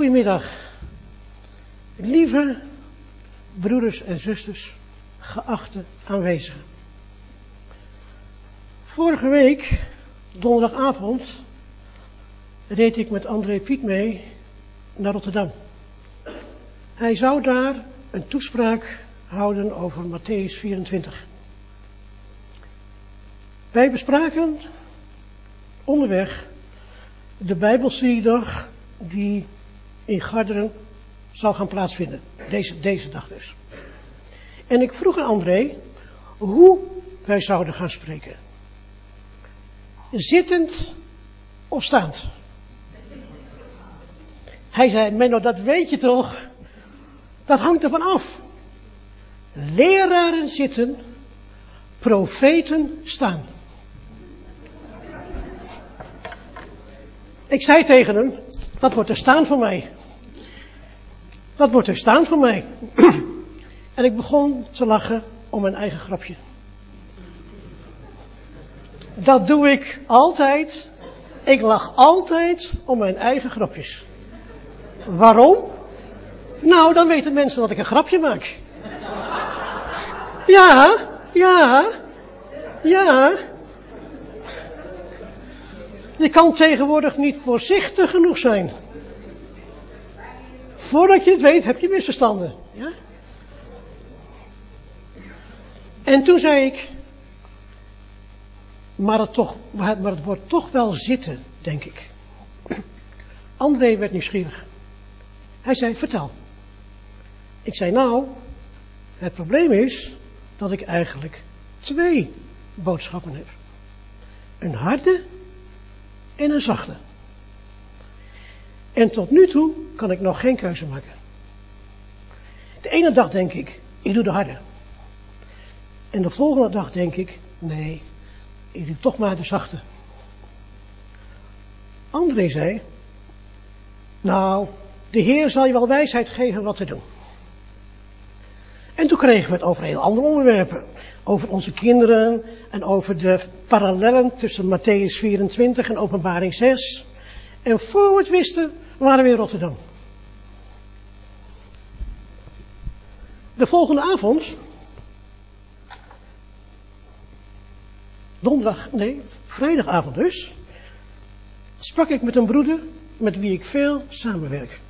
Goedemiddag. Lieve broeders en zusters, geachte aanwezigen. Vorige week, donderdagavond, reed ik met André Piet mee naar Rotterdam. Hij zou daar een toespraak houden over Matthäus 24. Wij bespraken onderweg de Bijbelstudiedag die in Garderen zal gaan plaatsvinden. Deze, deze dag dus. En ik vroeg aan André hoe wij zouden gaan spreken. Zittend of staand? Hij zei, Menno, dat weet je toch? Dat hangt ervan af. Leraren zitten, profeten staan. Ik zei tegen hem, dat wordt er staan voor mij. Dat wordt er staan voor mij. en ik begon te lachen om mijn eigen grapje. Dat doe ik altijd. Ik lach altijd om mijn eigen grapjes. Waarom? Nou, dan weten mensen dat ik een grapje maak. Ja, ja, ja. Je kan tegenwoordig niet voorzichtig genoeg zijn. Voordat je het weet, heb je misverstanden. Ja? En toen zei ik, maar het, toch, maar het wordt toch wel zitten, denk ik. André werd nieuwsgierig. Hij zei, vertel. Ik zei, nou, het probleem is dat ik eigenlijk twee boodschappen heb. Een harde en een zachte. En tot nu toe kan ik nog geen keuze maken. De ene dag denk ik, ik doe de harde. En de volgende dag denk ik, nee, ik doe toch maar de zachte. André zei, nou, de Heer zal je wel wijsheid geven wat te doen. En toen kregen we het over heel andere onderwerpen. Over onze kinderen en over de parallellen tussen Matthäus 24 en Openbaring 6. En voor we wisten, waren we in Rotterdam. De volgende avond, donderdag, nee, vrijdagavond dus, sprak ik met een broeder met wie ik veel samenwerk.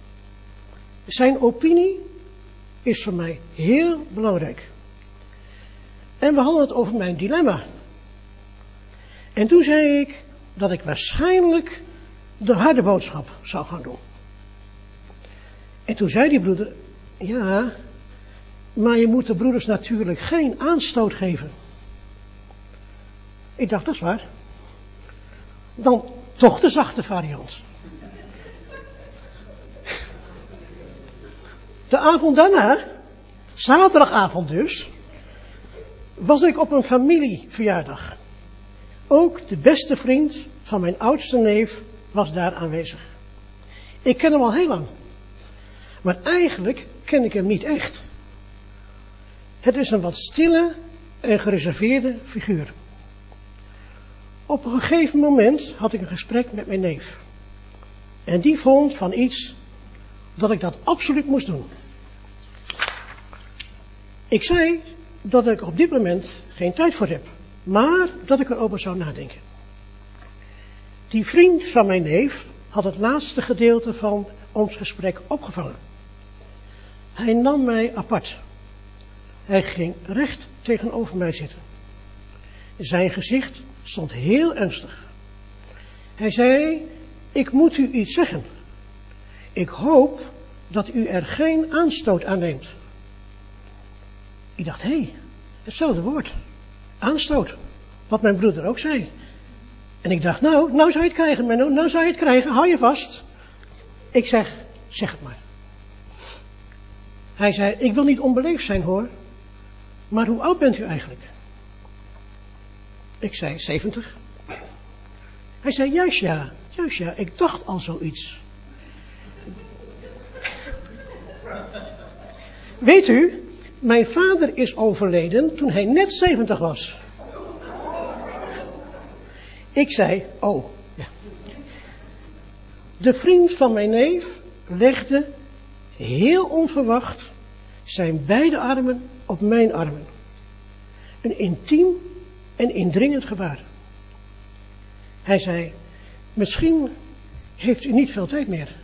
Zijn opinie is voor mij heel belangrijk. En we hadden het over mijn dilemma. En toen zei ik dat ik waarschijnlijk de harde boodschap zou gaan doen. En toen zei die broeder, ja, maar je moet de broeders natuurlijk geen aanstoot geven. Ik dacht, dat is waar. Dan toch de zachte variant. De avond daarna, zaterdagavond dus, was ik op een familieverjaardag. Ook de beste vriend van mijn oudste neef was daar aanwezig. Ik ken hem al heel lang. Maar eigenlijk ken ik hem niet echt. Het is een wat stille en gereserveerde figuur. Op een gegeven moment had ik een gesprek met mijn neef. En die vond van iets dat ik dat absoluut moest doen. Ik zei dat ik op dit moment geen tijd voor heb, maar dat ik erover zou nadenken. Die vriend van mijn neef had het laatste gedeelte van ons gesprek opgevangen. Hij nam mij apart. Hij ging recht tegenover mij zitten. Zijn gezicht stond heel ernstig. Hij zei, ik moet u iets zeggen. Ik hoop dat u er geen aanstoot aan neemt. Ik dacht, hé, hetzelfde woord. Aanstoot. Wat mijn broeder ook zei. En ik dacht, nou, nou zou je het krijgen, Menno, nou zou je het krijgen, hou je vast. Ik zeg, zeg het maar. Hij zei, ik wil niet onbeleefd zijn hoor, maar hoe oud bent u eigenlijk? Ik zei, 70. Hij zei, juist ja, juist ja, ik dacht al zoiets. Weet u, mijn vader is overleden toen hij net 70 was. Ik zei, oh, ja. De vriend van mijn neef legde heel onverwacht zijn beide armen op mijn armen. Een intiem en indringend gebaar. Hij zei, misschien heeft u niet veel tijd meer.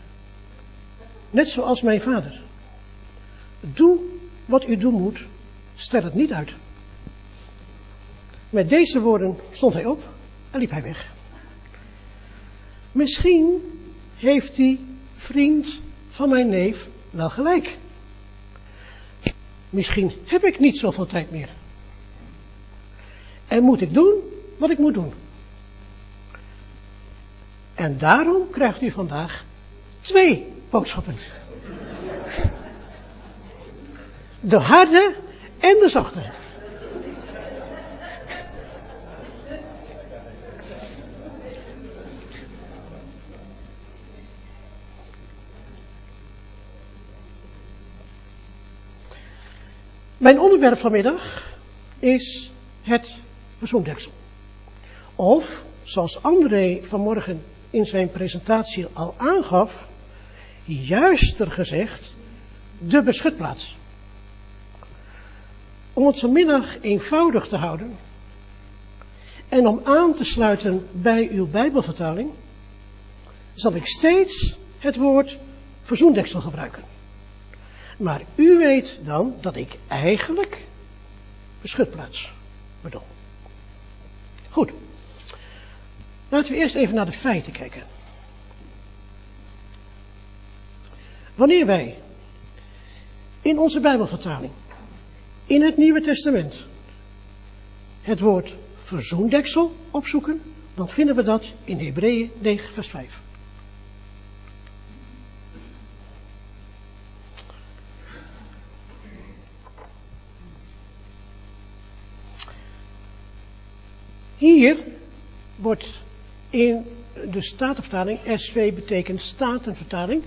Net zoals mijn vader. Doe wat u doen moet, stel het niet uit. Met deze woorden stond hij op en liep hij weg. Misschien heeft die vriend van mijn neef wel gelijk. Misschien heb ik niet zoveel tijd meer. En moet ik doen wat ik moet doen. En daarom krijgt u vandaag twee boodschappen. De harde en de zachte. Mijn onderwerp vanmiddag is het verzoendeksel. Of, zoals André vanmorgen in zijn presentatie al aangaf, juister gezegd, de beschutplaats. Om het vanmiddag eenvoudig te houden en om aan te sluiten bij uw Bijbelvertaling, zal ik steeds het woord verzoendeksel gebruiken. Maar u weet dan dat ik eigenlijk beschutplaats bedoel. Goed. Laten we eerst even naar de feiten kijken. Wanneer wij in onze Bijbelvertaling, in het Nieuwe Testament, het woord verzoendeksel opzoeken, dan vinden we dat in Hebreeën 9, vers 5. Hier wordt in de Statenvertaling, SV betekent Statenvertaling,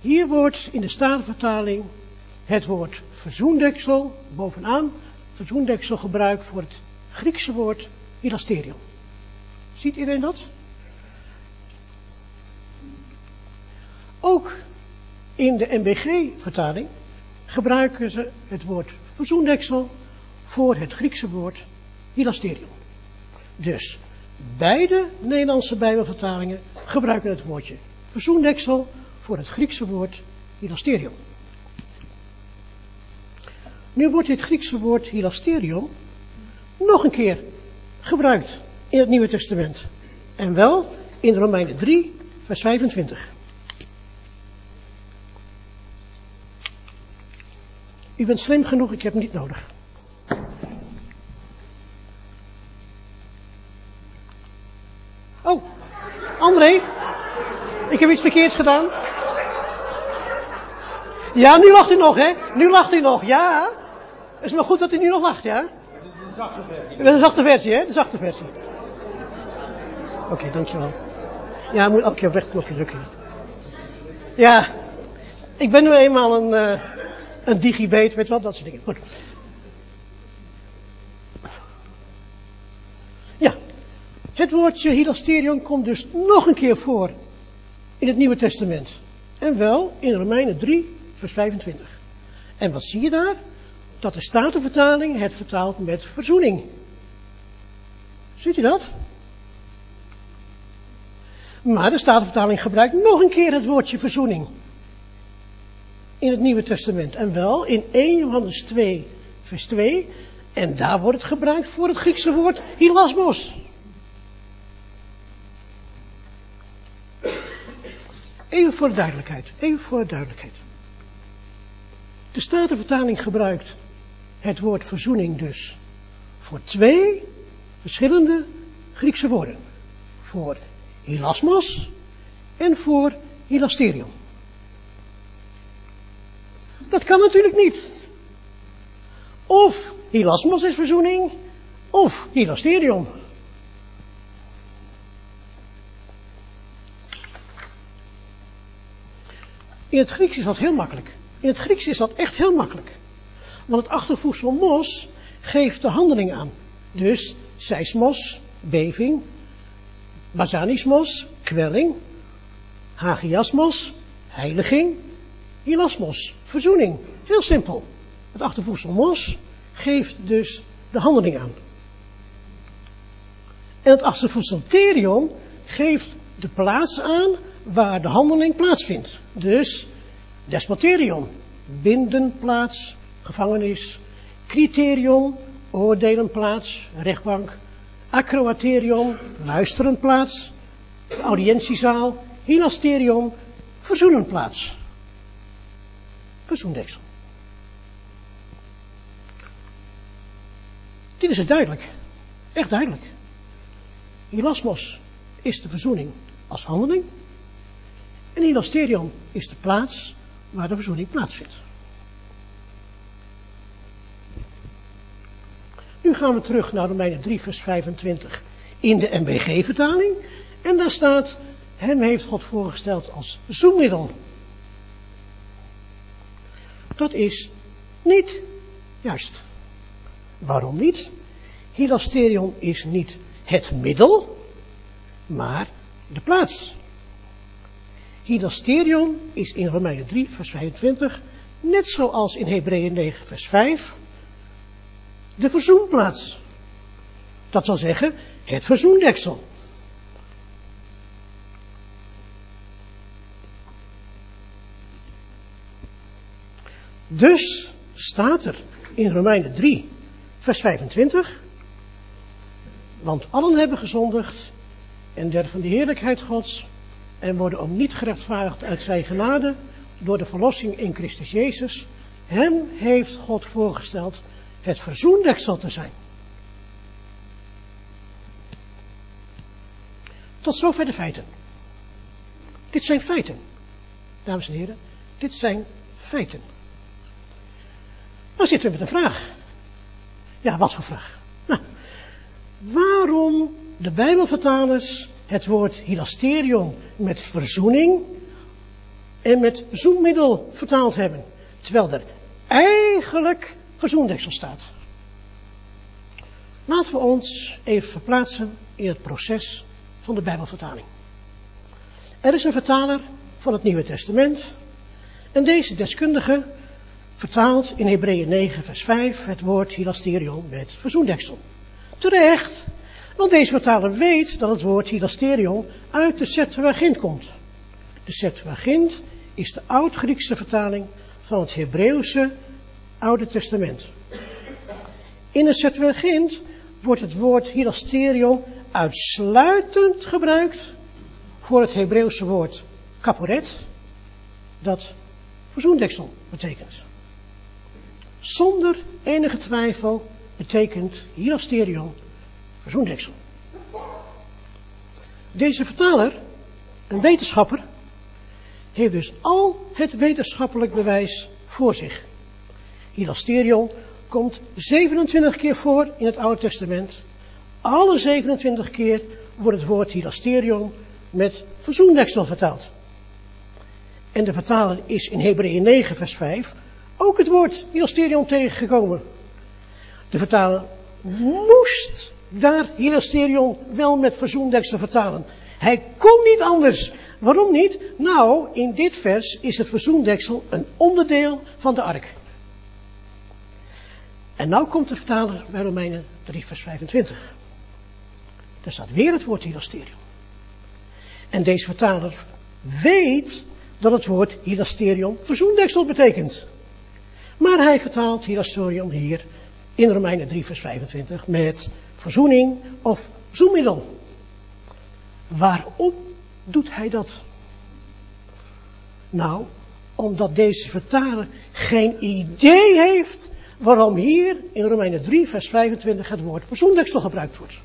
hier wordt in de Statenvertaling het woord verzoendeksel bovenaan, verzoendeksel gebruikt voor het Griekse woord hilasterion. Ziet iedereen dat? Ook in de MBG-vertaling gebruiken ze het woord verzoendeksel voor het Griekse woord hilasterion. Dus beide Nederlandse Bijbelvertalingen gebruiken het woordje verzoendeksel voor het Griekse woord hilasterion. Nu wordt dit Griekse woord hilasterion nog een keer gebruikt in het Nieuwe Testament. En wel in Romeinen 3, vers 25. U bent slim genoeg, ik heb hem niet nodig. Oh, André, ik heb iets verkeerds gedaan. Ja, nu lacht hij nog, hè? Nu lacht hij nog, ja. Het is maar goed dat hij nu nog lacht, ja? Dat is een zachte versie. Dat is een zachte versie, hè? De zachte versie. Oké, dankjewel. Ja, ik moet elke keer op rechtknopje drukken. Ja, ik ben nu eenmaal een, uh, een digibate, weet je wel, dat soort dingen. Goed. Ja, het woordje hilasterion komt dus nog een keer voor in het Nieuwe Testament. En wel in Romeinen 3, vers 25. En wat zie je daar? Dat de Statenvertaling het vertaalt met verzoening. Ziet u dat? Maar de Statenvertaling gebruikt nog een keer het woordje verzoening. In het Nieuwe Testament. En wel in 1 Johannes 2, vers 2. En daar wordt het gebruikt voor het Griekse woord hilasmos. Even voor de duidelijkheid. Even voor de duidelijkheid. De Statenvertaling gebruikt het woord verzoening dus voor twee verschillende Griekse woorden. Voor hilasmos en voor hilasterion. Dat kan natuurlijk niet. Of hilasmos is verzoening, of hilasterion. In het Grieks is dat heel makkelijk. In het Grieks is dat echt heel makkelijk. Want het achtervoegsel mos geeft de handeling aan. Dus seismos, beving, basanismos, kwelling, hagiasmos, heiliging, hilasmos, verzoening. Heel simpel. Het achtervoegsel mos geeft dus de handeling aan. En het achtervoegsel terion geeft de plaats aan waar de handeling plaatsvindt. Dus despoterion, bindenplaats, gevangenis, criterion, oordelenplaats, rechtbank, acroaterion, luisterenplaats, audiëntiezaal, hilasterion, verzoenenplaats. Verzoendeksel. Dit is het duidelijk. Echt duidelijk. Hilasmos is de verzoening als handeling. En hilasterion is de plaats waar de verzoening plaatsvindt. Nu gaan we terug naar Romeinen 3 vers 25 in de MBG-vertaling. En daar staat, hem heeft God voorgesteld als zoekmiddel. Dat is niet juist. Waarom niet? Hilasterion is niet het middel, maar de plaats. Hilasterion is in Romeinen 3 vers 25, net zoals in Hebreeën 9 vers 5, de verzoenplaats. Dat zal zeggen, het verzoendeksel. Dus staat er in Romeinen 3, vers 25, want allen hebben gezondigd en der van de heerlijkheid Gods en worden om niet gerechtvaardigd uit zijn genade door de verlossing in Christus Jezus. Hem heeft God voorgesteld het verzoendeksel te zijn. Tot zover de feiten. Dit zijn feiten. Dames en heren, dit zijn feiten. Dan zitten we met een vraag. Ja, wat voor vraag? Nou, waarom de Bijbelvertalers het woord hilasterion met verzoening en met zoenmiddel vertaald hebben, terwijl er eigenlijk verzoendeksel staat. Laten we ons even verplaatsen in het proces van de Bijbelvertaling. Er is een vertaler van het Nieuwe Testament en deze deskundige vertaalt in Hebreeën 9 vers 5 het woord hilasterion met verzoendeksel. Terecht, want deze vertaler weet dat het woord hilasterion uit de Septuagint komt. De Septuagint is de oud-Griekse vertaling van het Hebreeuwse Oude Testament. In de Septuagint wordt het woord hilasterion uitsluitend gebruikt voor het Hebreeuwse woord kaporet, dat verzoendeksel betekent. Zonder enige twijfel betekent hilasterion verzoendeksel. Deze vertaler, een wetenschapper, heeft dus al het wetenschappelijk bewijs voor zich. Hilasterion komt 27 keer voor in het Oude Testament. Alle 27 keer wordt het woord hilasterion met verzoendeksel vertaald. En de vertaler is in Hebreeën 9 vers 5 ook het woord hilasterion tegengekomen. De vertaler moest daar hilasterion wel met verzoendeksel vertalen. Hij kon niet anders. Waarom niet? Nou, in dit vers is het verzoendeksel een onderdeel van de ark. En nou komt de vertaler bij Romeinen 3 vers 25. Daar staat weer het woord hilasterion. En deze vertaler weet dat het woord hilasterion verzoendeksel betekent. Maar hij vertaalt hilasterion hier in Romeinen 3 vers 25 met verzoening of zoemiddel. Waarom doet hij dat? Nou, omdat deze vertaler geen idee heeft waarom hier in Romeinen 3 vers 25 het woord persoondeksel gebruikt wordt.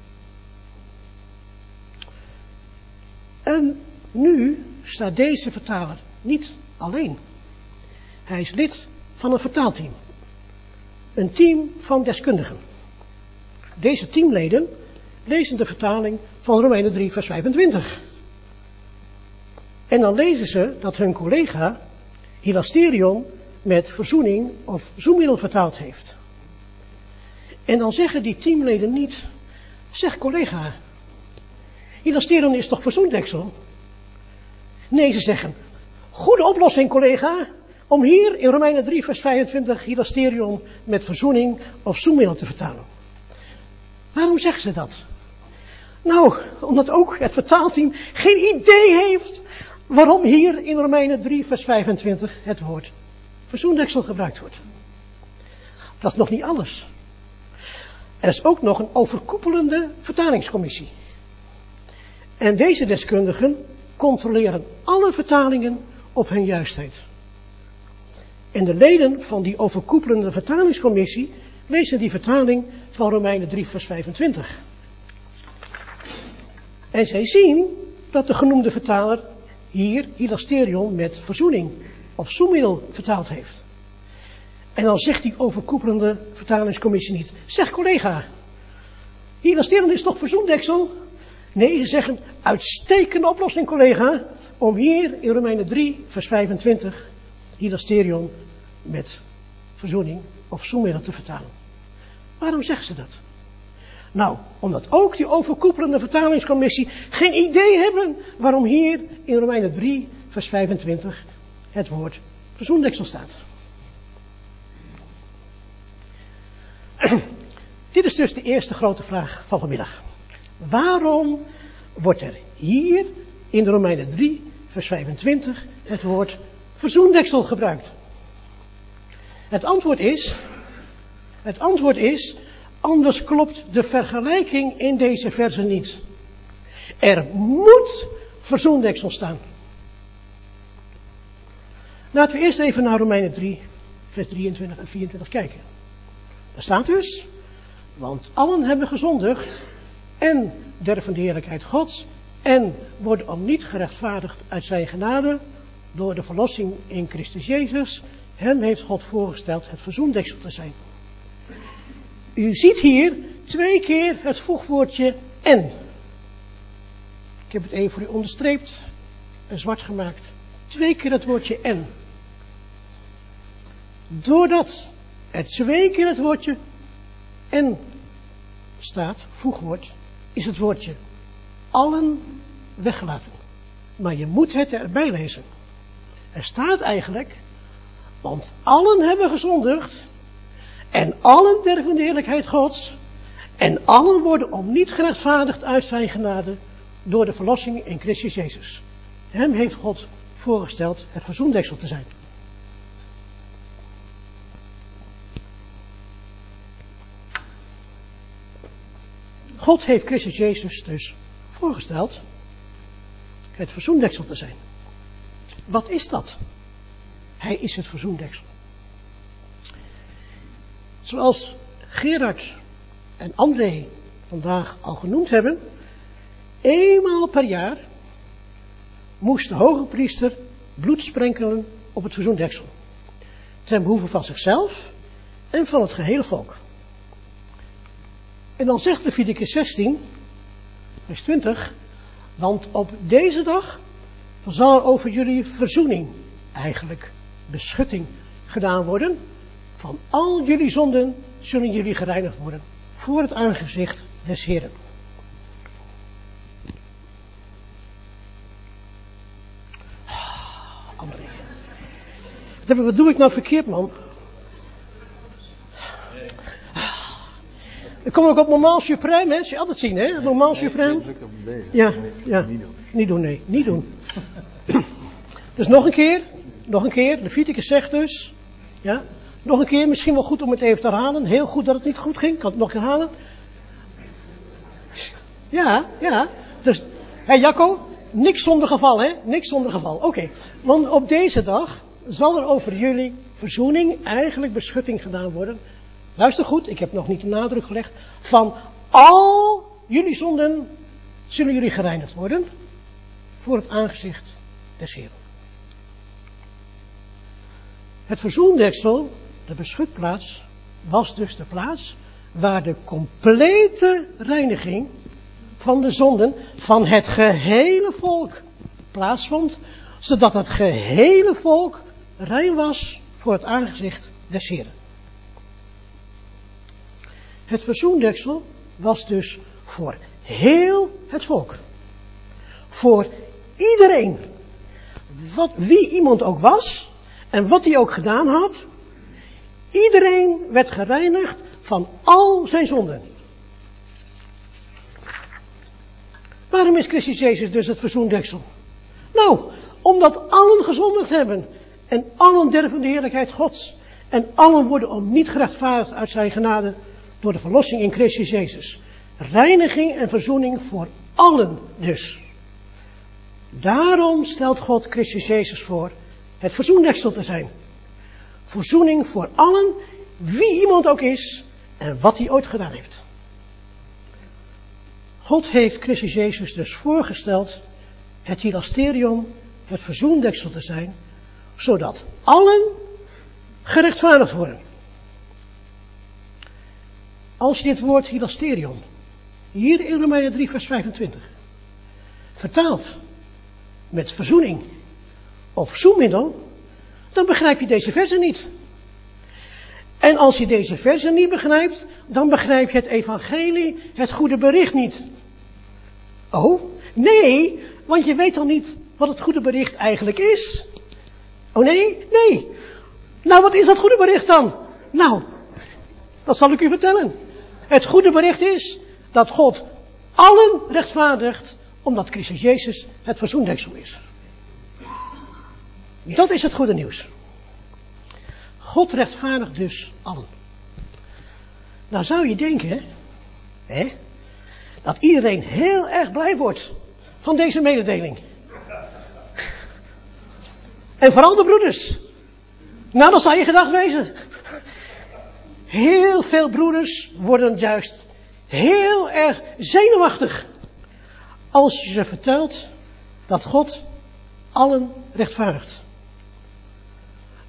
En nu staat deze vertaler niet alleen. Hij is lid van een vertaalteam. Een team van deskundigen. Deze teamleden lezen de vertaling van Romeinen 3 vers 25. En dan lezen ze dat hun collega Hilasterion met verzoening of zoemiddel vertaald heeft. En dan zeggen die teamleden niet, zeg collega, hilasterion is toch verzoendeksel? Nee, ze zeggen, goede oplossing, collega, om hier in Romeinen 3, vers 25 hilasterion met verzoening of zoemiddel te vertalen. Waarom zeggen ze dat? Nou, omdat ook het vertaalteam geen idee heeft waarom hier in Romeinen 3, vers 25 het woord verzoendeksel gebruikt wordt. Dat is nog niet alles. Er is ook nog een overkoepelende vertalingscommissie. En deze deskundigen controleren alle vertalingen op hun juistheid. En de leden van die overkoepelende vertalingscommissie lezen die vertaling van Romeinen 3, vers 25. En zij zien dat de genoemde vertaler hier hilasterion met verzoening of zoemiddel vertaald heeft. En dan zegt die overkoepelende vertalingscommissie niet, zeg collega, hilasterion is toch verzoendeksel? Nee, ze zeggen, uitstekende oplossing collega, om hier in Romeinen 3, vers 25, hilasterion met verzoening of zoemiddel te vertalen. Waarom zeggen ze dat? Nou, omdat ook die overkoepelende vertalingscommissie geen idee hebben waarom hier in Romeinen 3, vers 25 het woord verzoendeksel staat. Dit is dus de eerste grote vraag van vanmiddag. Waarom wordt er hier in de Romeinen 3, vers 25 het woord verzoendeksel gebruikt? Het antwoord is, het antwoord is, anders klopt de vergelijking in deze verse niet. Er moet verzoendeksel staan. Laten we eerst even naar Romeinen 3, vers 23 en 24 kijken. Daar staat dus, want allen hebben gezondigd en derven de heerlijkheid Gods en worden al niet gerechtvaardigd uit zijn genade door de verlossing in Christus Jezus. Hem heeft God voorgesteld het verzoendeksel te zijn. U ziet hier twee keer het voegwoordje en. Ik heb het even voor u onderstreept en zwart gemaakt. Twee keer het woordje en. Doordat er twee keer het woordje en staat, voegwoord, is het woordje allen weggelaten. Maar je moet het erbij lezen. Er staat eigenlijk, want allen hebben gezondigd en allen derven de heerlijkheid Gods en allen worden om niet gerechtvaardigd uit zijn genade door de verlossing in Christus Jezus. Hem heeft God voorgesteld het verzoendeksel te zijn. God heeft Christus Jezus dus voorgesteld het verzoendeksel te zijn. Wat is dat? Hij is het verzoendeksel. Zoals Gerard en André vandaag al genoemd hebben, eenmaal per jaar moest de hoge priester bloed sprenkelen op het verzoendeksel. Ten behoeve van zichzelf en van het gehele volk. En dan zegt Leviticus 16, vers 20, want op deze dag zal er over jullie verzoening, eigenlijk beschutting, gedaan worden. Van al jullie zonden zullen jullie gereinigd worden voor het aangezicht des Heren. Ah, André. Wat doe ik nou verkeerd, man? Dan kom ik op moment suprême, hè? je altijd zien, hè? Moment suprême. Ja, ja. Niet doen, nee. Niet doen. Dus nog een keer. Nog een keer. Leviticus zegt dus. Ja. Nog een keer. Misschien wel goed om het even te herhalen. Heel goed dat het niet goed ging. Kan het nog herhalen? Ja, ja. Dus, hé Jacco. Niks zonder geval, hè? Niks zonder geval. Oké. Want op deze dag zal er over jullie verzoening, eigenlijk beschutting gedaan worden Luister goed, ik heb nog niet de nadruk gelegd. Van al jullie zonden zullen jullie gereinigd worden voor het aangezicht des Heeren. Het verzoendeksel, de beschutplaats, was dus de plaats waar de complete reiniging van de zonden van het gehele volk plaatsvond, zodat het gehele volk rein was voor het aangezicht des Heeren. Het verzoendeksel was dus voor heel het volk. Voor iedereen. wat, wie iemand ook was en wat hij ook gedaan had, iedereen werd gereinigd van al zijn zonden. Waarom is Christus Jezus dus het verzoendeksel? Nou, omdat allen gezondigd hebben en allen derven de heerlijkheid Gods en allen worden om niet gerechtvaardigd uit zijn genade door de verlossing in Christus Jezus. Reiniging en verzoening voor allen dus. Daarom stelt God Christus Jezus voor het verzoendeksel te zijn. Verzoening voor allen, wie iemand ook is en wat hij ooit gedaan heeft. God heeft Christus Jezus dus voorgesteld het hilasterion, het verzoendeksel te zijn, zodat allen gerechtvaardigd worden. Als je dit woord hilasterion, hier in Romeinen 3 vers 25, vertaalt met verzoening of zoenmiddel, dan begrijp je deze versen niet. En als je deze versen niet begrijpt, dan begrijp je het evangelie, het goede bericht niet. Oh, nee, want je weet dan niet wat het goede bericht eigenlijk is. Oh nee, nee. Nou, wat is dat goede bericht dan? Nou, dat zal ik u vertellen. Het goede bericht is dat God allen rechtvaardigt, omdat Christus Jezus het verzoendeksel is. Dat is het goede nieuws. God rechtvaardigt dus allen. Nou zou je denken, hè, dat iedereen heel erg blij wordt van deze mededeling. En vooral de broeders. Nou, dat zou je gedacht wezen. Heel veel broeders worden juist heel erg zenuwachtig. Als je ze vertelt dat God allen rechtvaardigt.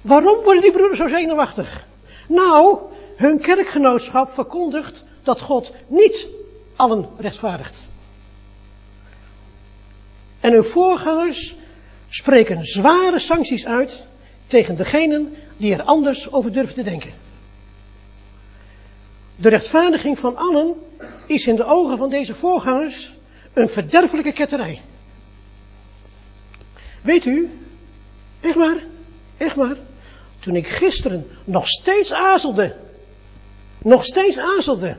Waarom worden die broeders zo zenuwachtig? Nou, hun kerkgenootschap verkondigt dat God niet allen rechtvaardigt. En hun voorgangers spreken zware sancties uit tegen degenen die er anders over durven te denken. De rechtvaardiging van allen is in de ogen van deze voorgangers een verderfelijke ketterij. Weet u, echt waar, echt waar, toen ik gisteren nog steeds aarzelde, nog steeds aarzelde,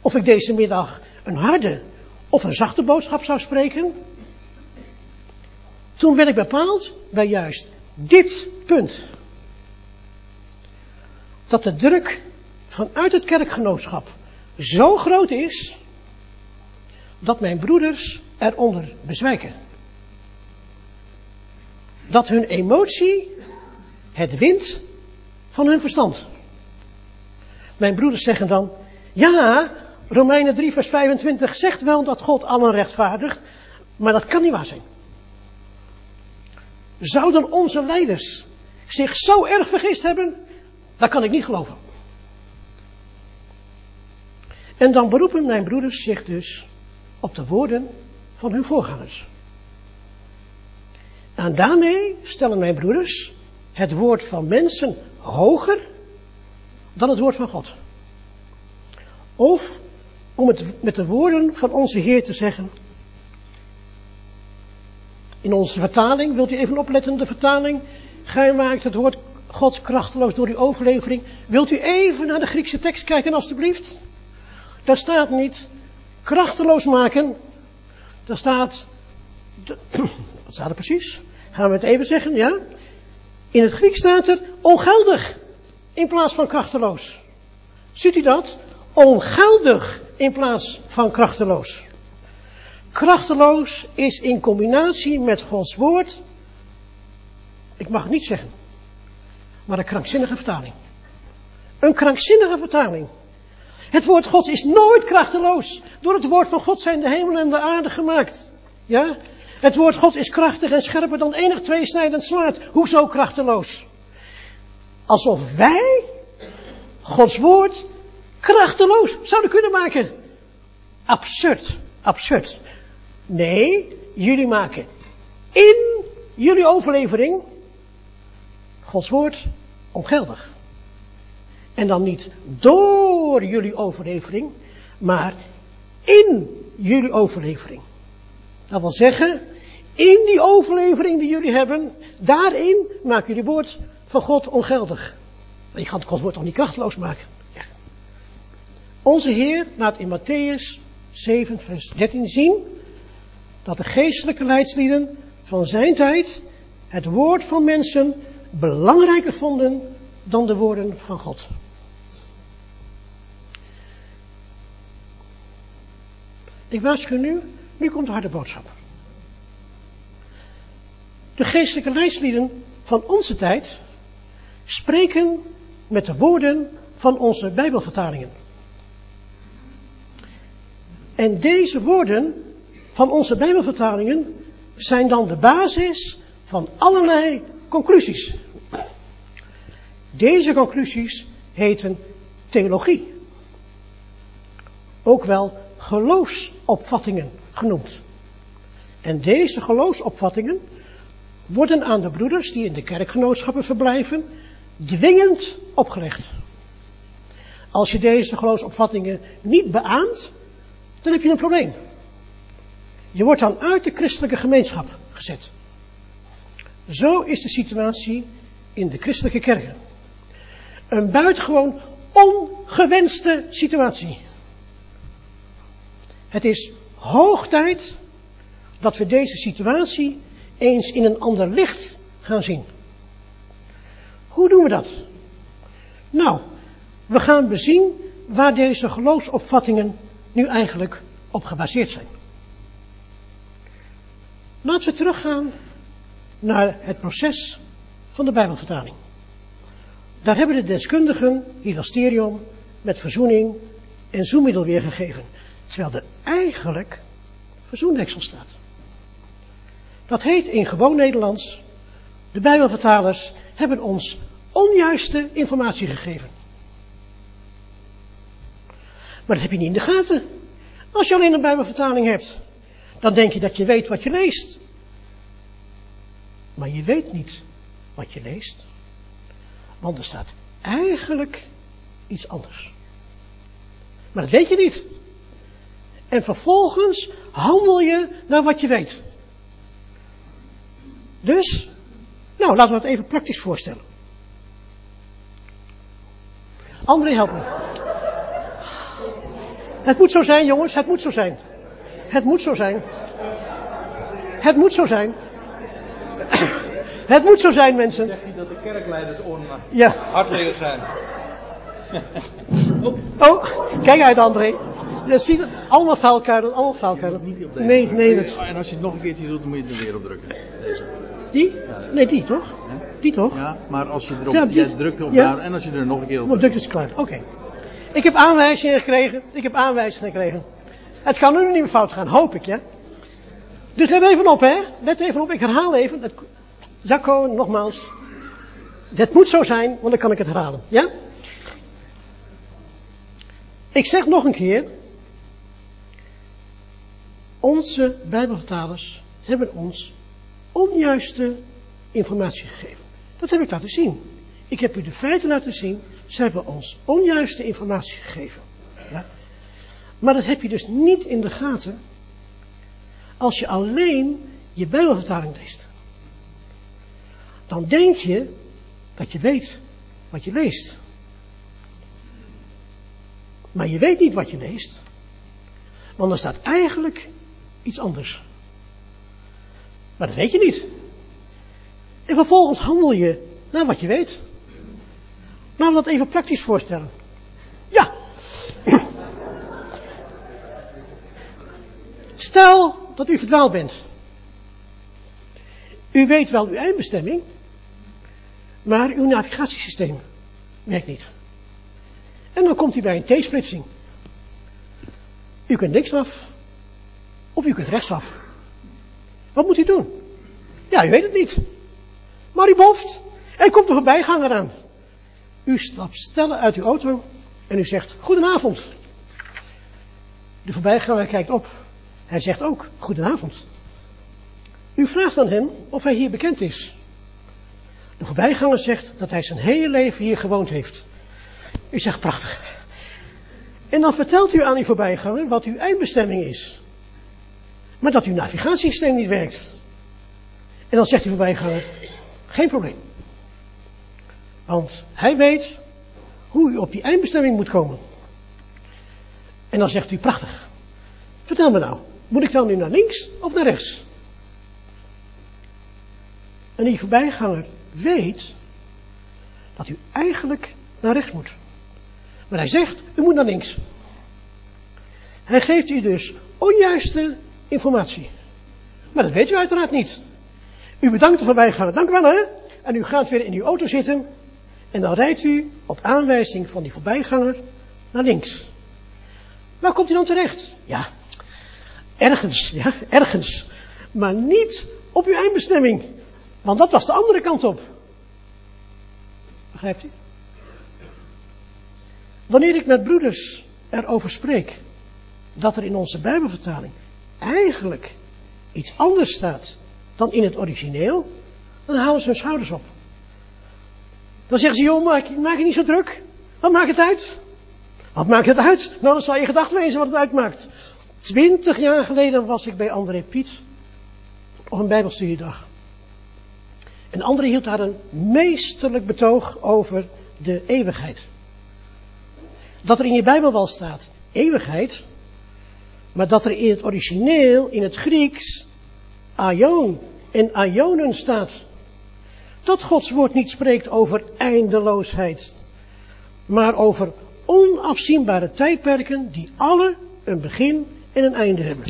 of ik deze middag een harde of een zachte boodschap zou spreken, toen werd ik bepaald bij juist dit punt. Dat de druk vanuit het kerkgenootschap zo groot is, dat mijn broeders eronder bezwijken. Dat hun emotie het wint van hun verstand. Mijn broeders zeggen dan, ja, Romeinen 3 vers 25 zegt wel dat God allen rechtvaardigt, maar dat kan niet waar zijn. Zouden onze leiders zich zo erg vergist hebben? Dat kan ik niet geloven. En dan beroepen mijn broeders zich dus op de woorden van hun voorgangers. En daarmee stellen mijn broeders het woord van mensen hoger dan het woord van God. Of, om het met de woorden van onze Heer te zeggen, in onze vertaling, wilt u even opletten, de vertaling, gij maakt het woord God krachteloos door uw overlevering. Wilt u even naar de Griekse tekst kijken alstublieft? Daar staat niet krachteloos maken, daar staat, wat staat er precies? Gaan we het even zeggen, ja? In het Grieks staat er ongeldig in plaats van krachteloos. Ziet u dat? Ongeldig in plaats van krachteloos. Krachteloos is in combinatie met Gods woord, ik mag het niet zeggen, maar een krankzinnige vertaling. Een krankzinnige vertaling. Het woord Gods is nooit krachteloos. Door het woord van God zijn de hemel en de aarde gemaakt. Ja? Het woord God is krachtig en scherper dan enig tweesnijdend zwaard. Hoezo krachteloos? Alsof wij Gods woord krachteloos zouden kunnen maken. Absurd, absurd. Nee, jullie maken in jullie overlevering Gods woord ongeldig. En dan niet door jullie overlevering, maar in jullie overlevering. Dat wil zeggen, In die overlevering die jullie hebben, daarin maken jullie woord van God ongeldig. Je kan Gods woord toch niet krachteloos maken? Onze Heer laat in Matthäus 7, vers 13 zien dat de geestelijke leidslieden van zijn tijd het woord van mensen belangrijker vonden dan de woorden van God. Ik waarschuw nu, nu komt de harde boodschap. De geestelijke leidslieden van onze tijd spreken met de woorden van onze Bijbelvertalingen. En deze woorden van onze Bijbelvertalingen zijn dan de basis van allerlei conclusies. Deze conclusies heten theologie. Ook wel geloofsopvattingen genoemd. En deze geloofsopvattingen worden aan de broeders die in de kerkgenootschappen verblijven dwingend opgelegd. Als je deze geloofsopvattingen niet beaamt, dan heb je een probleem. Je wordt dan uit de christelijke gemeenschap gezet. Zo is de situatie in de christelijke kerken. Een buitengewoon ongewenste situatie. Het is hoog tijd dat we deze situatie eens in een ander licht gaan zien. Hoe doen we dat? Nou, we gaan bezien waar deze geloofsopvattingen nu eigenlijk op gebaseerd zijn. Laten we teruggaan naar het proces van de Bijbelvertaling. Daar hebben de deskundigen hilasterion met verzoening en zoemiddel weergegeven, terwijl er eigenlijk verzoendeksel staat. Dat heet in gewoon Nederlands, de Bijbelvertalers hebben ons onjuiste informatie gegeven. Maar dat heb je niet in de gaten. Als je alleen een Bijbelvertaling hebt, dan denk je dat je weet wat je leest. Maar je weet niet wat je leest. Want er staat eigenlijk iets anders. Maar dat weet je niet. En vervolgens handel je naar wat je weet. Dus, nou, laten we het even praktisch voorstellen. André, help me. Het moet zo zijn, jongens, het moet zo zijn. Het moet zo zijn. Het moet zo zijn. Het moet zo zijn, mensen. Zeg je dat de kerkleiders ja. hardleer zijn? oh. oh, kijk uit, André. Je ziet het, allemaal vuilkuilen, allemaal vuilkuilen. Niet op deze. Nee, nee. Dat... En als je het nog een keertje doet, dan moet je het er weer op drukken. Deze. Die? Nee, die toch? Die toch? Ja, maar als je erop, Ja, die- jij drukt ja. daar en als je er nog een keer op Op druk is klaar. Oké. Ik heb aanwijzingen gekregen. Ik heb aanwijzingen gekregen. Het kan nu nog niet meer fout gaan, hoop ik, ja. Dus let even op, hè. Let even op. Ik herhaal even. Het, Jacco, nogmaals. Het moet zo zijn, want dan kan ik het herhalen. Ja? Ik zeg nog een keer. Onze Bijbelvertalers hebben ons onjuiste informatie gegeven. Dat heb ik laten zien. Ik heb u de feiten laten zien. Ze hebben ons onjuiste informatie gegeven. Ja? Maar dat heb je dus niet in de gaten als je alleen je Bijbelvertaling leest. Dan denk je dat je weet wat je leest. Maar je weet niet wat je leest. Want er staat eigenlijk iets anders. Maar dat weet je niet. En vervolgens handel je naar wat je weet. Laten we dat even praktisch voorstellen. Ja. Stel dat u verdwaald bent. U weet wel uw eindbestemming, maar uw navigatiesysteem werkt niet. En dan komt u bij een T-splitsing. U kunt links af, of u kunt rechtsaf. Wat moet u doen? Ja, u weet het niet. Maar u boft, en komt er voorbijganger aan. U stapt stellen uit uw auto en u zegt, goedenavond. De voorbijganger kijkt op. Hij zegt ook, goedenavond. U vraagt aan hem of hij hier bekend is. De voorbijganger zegt dat hij zijn hele leven hier gewoond heeft. U zegt, prachtig. En dan vertelt u aan uw voorbijganger wat uw eindbestemming is. Maar dat uw navigatiesysteem niet werkt. En dan zegt die voorbijganger, geen probleem. Want hij weet hoe u op die eindbestemming moet komen. En dan zegt u, prachtig. Vertel me nou, moet ik dan nu naar links of naar rechts? En die voorbijganger weet dat u eigenlijk naar rechts moet. Maar hij zegt, u moet naar links. Hij geeft u dus onjuiste informatie. Maar dat weet u uiteraard niet. U bedankt de voorbijganger, dank u wel hè. En u gaat weer in uw auto zitten. En dan rijdt u op aanwijzing van die voorbijganger naar links. Waar komt u dan terecht? Ja, ergens, ja, ergens. Maar niet op uw eindbestemming. Want dat was de andere kant op. Begrijpt u? Wanneer ik met broeders erover spreek dat er in onze Bijbelvertaling eigenlijk iets anders staat dan in het origineel, dan halen ze hun schouders op. Dan zeggen ze, joh, maak, je niet zo druk. Wat maakt het uit? Wat maakt het uit? Nou, dan zal je gedacht wezen wat het uitmaakt. Twintig jaar geleden was ik bij André Piet op een bijbelstudiedag. En André hield daar een meesterlijk betoog over de eeuwigheid. Dat er in je Bijbel wel staat eeuwigheid, maar dat er in het origineel, in het Grieks, aion en aionen staat. Dat Gods woord niet spreekt over eindeloosheid, maar over onafzienbare tijdperken die alle een begin en een einde hebben.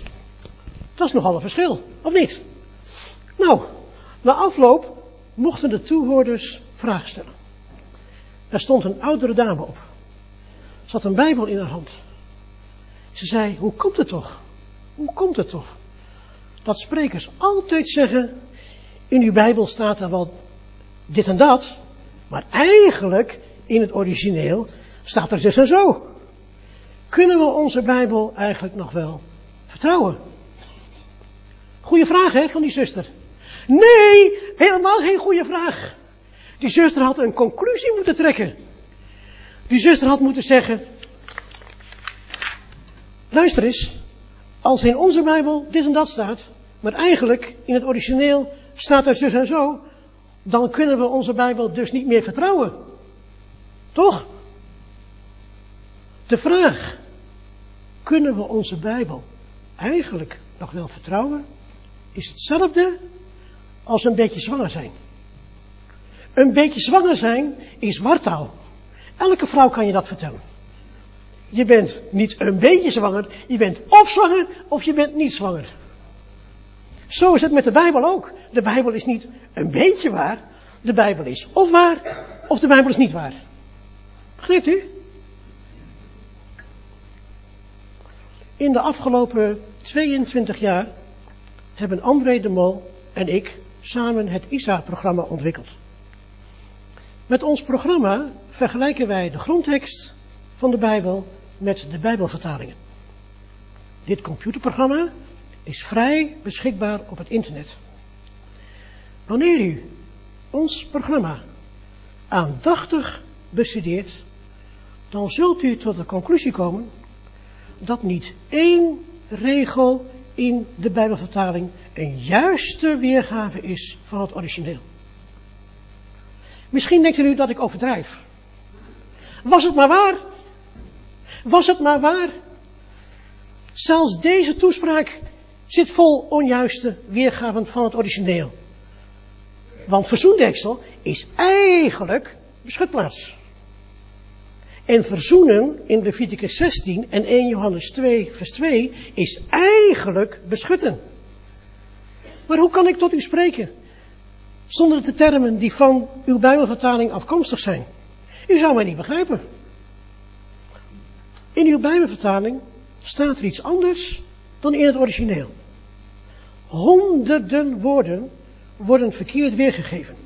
Dat is nogal een verschil, of niet? Nou, na afloop mochten de toehoorders vragen stellen. Er stond een oudere dame op. Ze had een Bijbel in haar hand. Ze zei, hoe komt het toch? Hoe komt het toch? Dat sprekers altijd zeggen, in uw Bijbel staat er wel dit en dat, maar eigenlijk in het origineel staat er zus en zo. Kunnen we onze Bijbel eigenlijk nog wel vertrouwen? Goeie vraag hè, van die zuster. Nee, helemaal geen goede vraag. Die zuster had een conclusie moeten trekken. Die zuster had moeten zeggen, luister eens, als in onze Bijbel dit en dat staat, maar eigenlijk in het origineel staat er zus en zo, dan kunnen we onze Bijbel dus niet meer vertrouwen. Toch? De vraag, kunnen we onze Bijbel eigenlijk nog wel vertrouwen, is hetzelfde als een beetje zwanger zijn. Een beetje zwanger zijn is wartaal. Elke vrouw kan je dat vertellen. Je bent niet een beetje zwanger, je bent of zwanger of je bent niet zwanger. Zo is het met de Bijbel ook. De Bijbel is niet een beetje waar, de Bijbel is of waar of de Bijbel is niet waar. Begrijpt u? In de afgelopen 22 jaar hebben André de Mol en ik samen het ISA-programma ontwikkeld. Met ons programma vergelijken wij de grondtekst van de Bijbel met de Bijbelvertalingen. Dit computerprogramma is vrij beschikbaar op het internet. Wanneer u ons programma aandachtig bestudeert, dan zult u tot de conclusie komen dat niet één regel in de Bijbelvertaling een juiste weergave is van het origineel. Misschien denkt u nu dat ik overdrijf. Was het maar waar? Was het maar waar? Zelfs deze toespraak zit vol onjuiste weergaven van het origineel. Want verzoendeksel is eigenlijk beschutplaats. En verzoenen in Leviticus 16 en 1 Johannes 2 vers 2 is eigenlijk beschutten. Maar hoe kan ik tot u spreken? Zonder de termen die van uw Bijbelvertaling afkomstig zijn. U zou mij niet begrijpen. In uw Bijbelvertaling staat er iets anders dan in het origineel. Honderden woorden worden verkeerd weergegeven.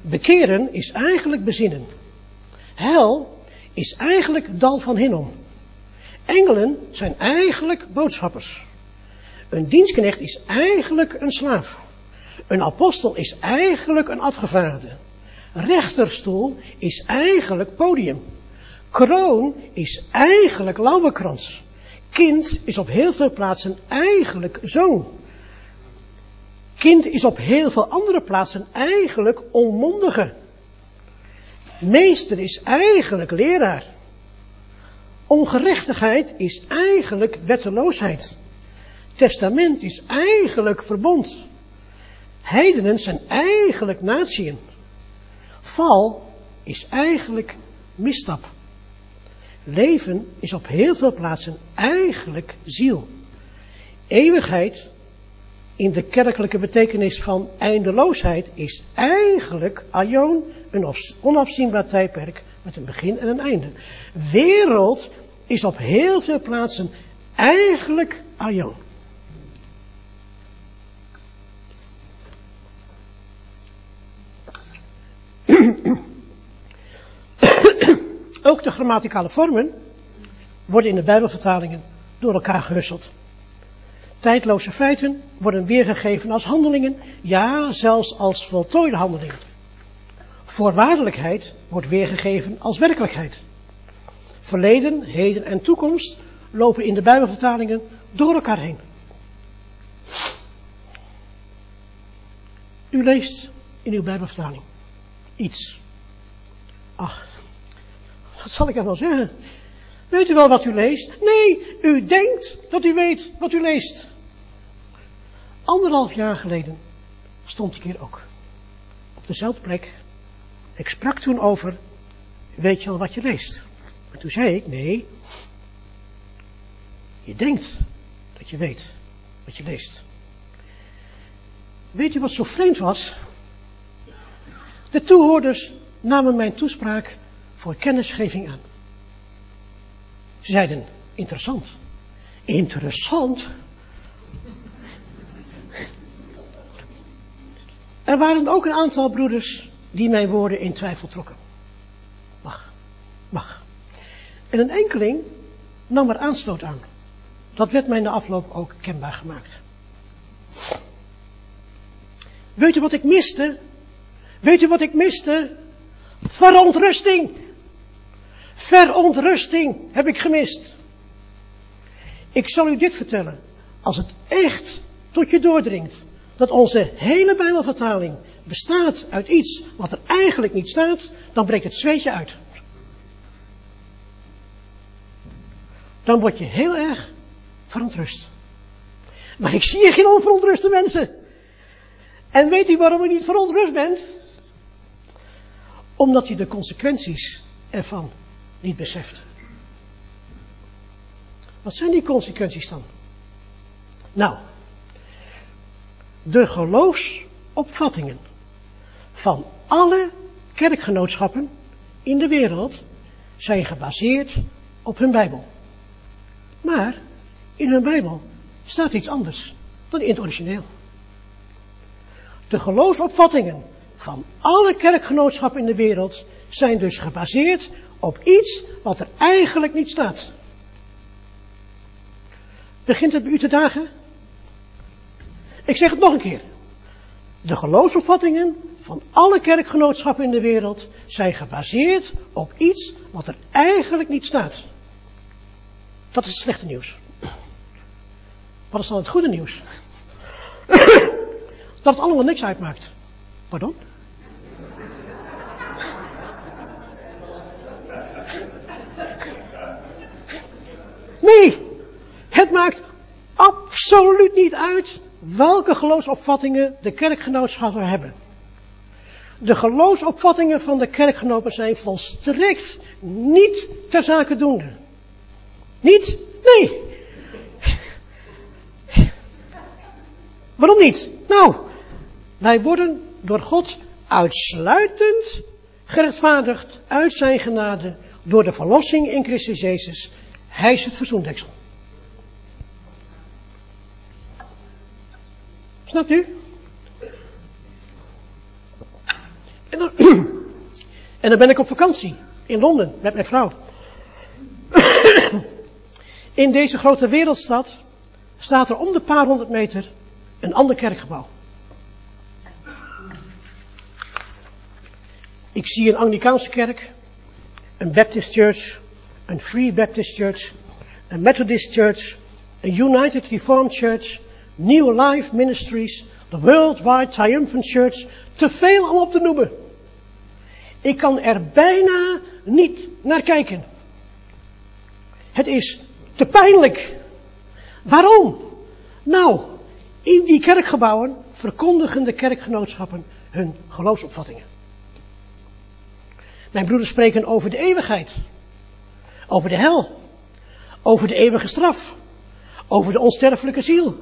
Bekeren is eigenlijk bezinnen. Hel is eigenlijk dal van Hinnom. Engelen zijn eigenlijk boodschappers. Een dienstknecht is eigenlijk een slaaf. Een apostel is eigenlijk een afgevaardigde. Rechterstoel is eigenlijk podium. Kroon is eigenlijk lauwerkrans. Kind is op heel veel plaatsen eigenlijk zoon. Kind is op heel veel andere plaatsen eigenlijk onmondige. Meester is eigenlijk leraar. Ongerechtigheid is eigenlijk wetteloosheid. Testament is eigenlijk verbond. Heidenen zijn eigenlijk natieën. Val is eigenlijk misstap. Leven is op heel veel plaatsen eigenlijk ziel. Eeuwigheid, in de kerkelijke betekenis van eindeloosheid, is eigenlijk aion, een onafzienbaar tijdperk met een begin en een einde. Wereld is op heel veel plaatsen eigenlijk aion. Ook de grammaticale vormen worden in de Bijbelvertalingen door elkaar gewisseld. Tijdloze feiten worden weergegeven als handelingen, ja, zelfs als voltooide handelingen. Voorwaardelijkheid wordt weergegeven als werkelijkheid. Verleden, heden en toekomst lopen in de Bijbelvertalingen door elkaar heen. U leest in uw Bijbelvertaling iets. Ach, wat zal ik er wel zeggen? Weet u wel wat u leest? Nee, u denkt dat u weet wat u leest. Anderhalf jaar geleden stond ik hier ook. Op dezelfde plek. Ik sprak toen over, weet je wel wat je leest? Maar toen zei ik, nee, je denkt dat je weet wat je leest. Weet u wat zo vreemd was? De toehoorders namen mijn toespraak voor kennisgeving aan. Ze zeiden, interessant. Interessant? Er waren ook een aantal broeders die mijn woorden in twijfel trokken. Mag, mag. En een enkeling nam er aanstoot aan. Dat werd mij in de afloop ook kenbaar gemaakt. Weet u wat ik miste? Weet u wat ik miste? Verontrusting. Verontrusting heb ik gemist. Ik zal u dit vertellen. Als het echt tot je doordringt dat onze hele Bijbelvertaling bestaat uit iets wat er eigenlijk niet staat, dan breekt het zweetje uit. Dan word je heel erg verontrust. Maar ik zie hier geen onverontruste mensen. En weet u waarom u niet verontrust bent? Omdat u de consequenties ervan niet beseft. Wat zijn die consequenties dan? Nou, de geloofsopvattingen van alle kerkgenootschappen in de wereld zijn gebaseerd op hun Bijbel. Maar in hun Bijbel staat iets anders dan in het origineel. De geloofsopvattingen van alle kerkgenootschappen in de wereld zijn dus gebaseerd op iets wat er eigenlijk niet staat. Begint het bij u te dagen? Ik zeg het nog een keer. De geloofsopvattingen van alle kerkgenootschappen in de wereld zijn gebaseerd op iets wat er eigenlijk niet staat. Dat is het slechte nieuws. Wat is dan het goede nieuws? Dat het allemaal niks uitmaakt. Pardon? Nee, het maakt absoluut niet uit welke geloofsopvattingen de kerkgenootschappen hebben. De geloofsopvattingen van de kerkgenoten zijn volstrekt niet ter zake doende. Niet? Nee. Waarom niet? Nou, wij worden door God uitsluitend gerechtvaardigd uit zijn genade door de verlossing in Christus Jezus. Hij is het verzoendeksel. Snapt u? En dan, en dan ben ik op vakantie in Londen met mijn vrouw. In deze grote wereldstad staat er om de paar honderd meter een ander kerkgebouw. Ik zie een Anglicaanse kerk, een Baptist Church, een Free Baptist Church, een Methodist Church, een United Reformed Church, New Life Ministries, de Worldwide Triumphant Church, te veel om op te noemen. Ik kan er bijna niet naar kijken. Het is te pijnlijk. Waarom? Nou, in die kerkgebouwen verkondigen de kerkgenootschappen hun geloofsopvattingen. Mijn broeders spreken over de eeuwigheid, over de hel, over de eeuwige straf, over de onsterfelijke ziel,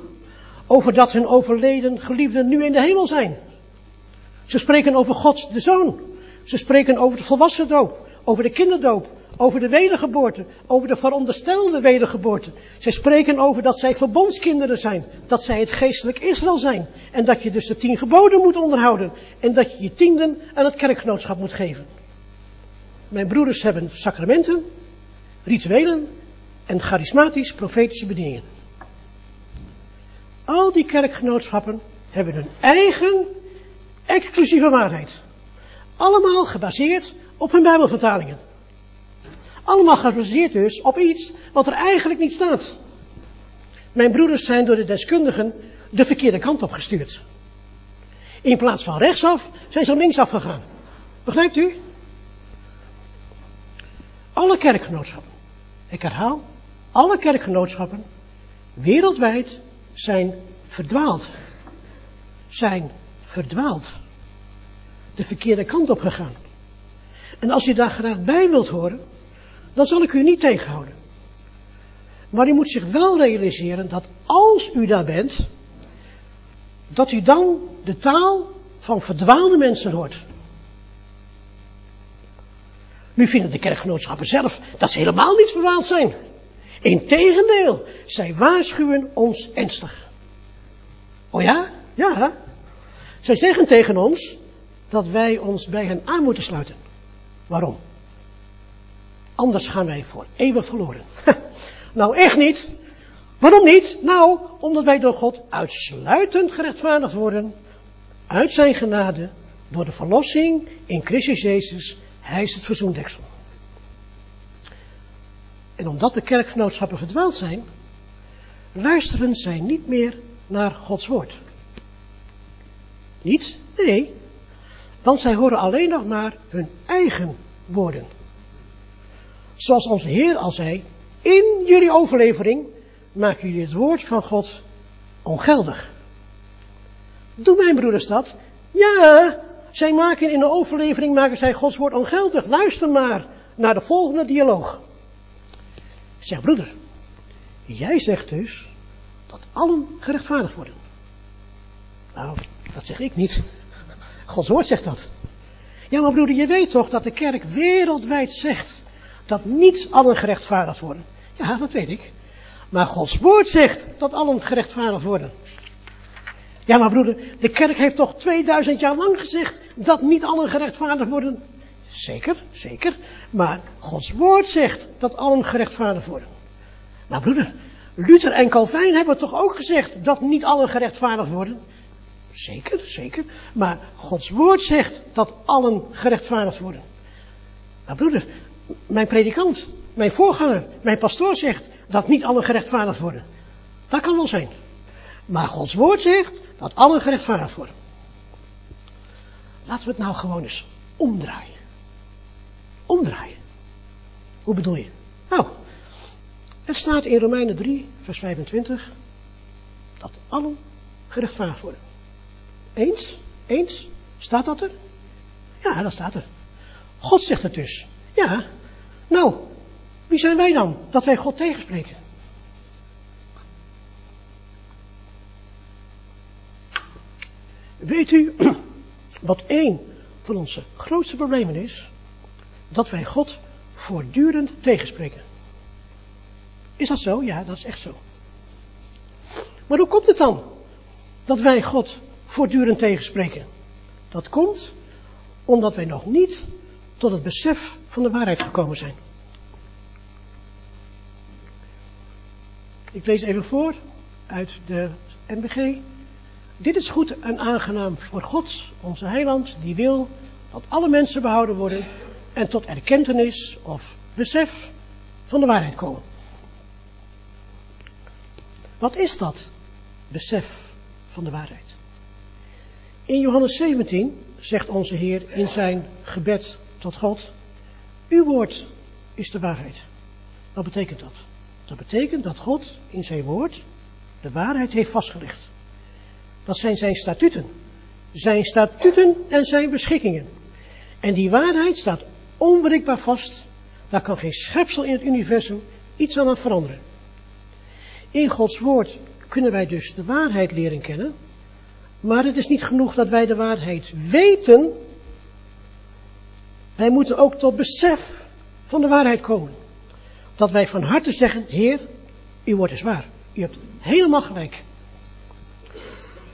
over dat hun overleden geliefden nu in de hemel zijn. Ze spreken over God de Zoon. Ze spreken over de volwassen doop, over de kinderdoop, over de wedergeboorte, over de veronderstelde wedergeboorte. Zij spreken over dat zij verbondskinderen zijn, dat zij het geestelijk Israël zijn. En dat je dus de tien geboden moet onderhouden. En dat je je tienden aan het kerkgenootschap moet geven. Mijn broeders hebben sacramenten, rituelen en charismatisch profetische bedieningen. Al die kerkgenootschappen hebben hun eigen exclusieve waarheid. Allemaal gebaseerd op hun Bijbelvertalingen. Allemaal gebaseerd dus op iets wat er eigenlijk niet staat. Mijn broeders zijn door de deskundigen de verkeerde kant op gestuurd. In plaats van rechtsaf zijn ze linksaf gegaan. Begrijpt u? Alle kerkgenootschappen, ik herhaal, alle kerkgenootschappen wereldwijd zijn verdwaald. Zijn verdwaald. De verkeerde kant op gegaan. En als u daar graag bij wilt horen, dan zal ik u niet tegenhouden. Maar u moet zich wel realiseren dat als u daar bent, dat u dan de taal van verdwaalde mensen hoort. Nu vinden de kerkgenootschappen zelf dat ze helemaal niet verdwaald zijn. Integendeel, zij waarschuwen ons ernstig. Oh ja? Ja. Zij zeggen tegen ons dat wij ons bij hen aan moeten sluiten. Waarom? Anders gaan wij voor eeuwig verloren. nou, echt niet. Waarom niet? Nou, omdat wij door God uitsluitend gerechtvaardigd worden. Uit zijn genade. Door de verlossing in Christus Jezus. Hij is het verzoendeksel. En omdat de kerkgenootschappen verdwaald zijn, luisteren zij niet meer naar Gods woord. Niet? Nee. Want zij horen alleen nog maar hun eigen woorden. Zoals onze Heer al zei, in jullie overlevering maken jullie het woord van God ongeldig. Doen mijn broeders dat? Ja, zij maken in de overlevering maken zij Gods woord ongeldig. Luister maar naar de volgende dialoog. Zeg broeder, jij zegt dus dat allen gerechtvaardigd worden. Nou, dat zeg ik niet. Gods woord zegt dat. Ja, maar broeder, je weet toch dat de kerk wereldwijd zegt dat niet allen gerechtvaardigd worden. Ja, dat weet ik. Maar Gods woord zegt dat allen gerechtvaardigd worden. Ja, maar broeder, de kerk heeft toch 2000 jaar lang gezegd dat niet allen gerechtvaardigd worden. Zeker, zeker. Maar Gods woord zegt dat allen gerechtvaardigd worden. Maar broeder, Luther en Calvijn hebben toch ook gezegd dat niet allen gerechtvaardigd worden. Zeker, zeker. Maar Gods woord zegt dat allen gerechtvaardigd worden. Maar broeder, mijn predikant, mijn voorganger, mijn pastoor zegt dat niet allen gerechtvaardigd worden. Dat kan wel zijn. Maar Gods woord zegt dat allen gerechtvaardigd worden. Laten we het nou gewoon eens omdraaien. Omdraaien. Hoe bedoel je? Nou, het staat in Romeinen 3, vers 25, dat allen gerechtvaardigd worden. Eens? Eens? Staat dat er? Ja, dat staat er. God zegt het dus. Ja. Nou, wie zijn wij dan dat wij God tegenspreken? Weet u wat een van onze grootste problemen is? Dat wij God voortdurend tegenspreken. Is dat zo? Ja, dat is echt zo. Maar hoe komt het dan dat wij God voortdurend tegenspreken? Dat komt omdat wij nog niet tot het besef van de waarheid gekomen zijn. Ik lees even voor uit de NBG. Dit is goed en aangenaam voor God, onze heiland, die wil dat alle mensen behouden worden en tot erkentenis of besef van de waarheid komen. Wat is dat besef van de waarheid? In Johannes 17 zegt onze Heer in zijn gebed tot God, uw woord is de waarheid. Wat betekent dat? Dat betekent dat God in zijn woord de waarheid heeft vastgelegd. Dat zijn zijn statuten. Zijn statuten en zijn beschikkingen. En die waarheid staat onbreekbaar vast. Daar kan geen schepsel in het universum iets aan veranderen. In Gods woord kunnen wij dus de waarheid leren kennen. Maar het is niet genoeg dat wij de waarheid weten. Wij moeten ook tot besef van de waarheid komen. Dat wij van harte zeggen, Heer, uw woord is waar. U hebt helemaal gelijk.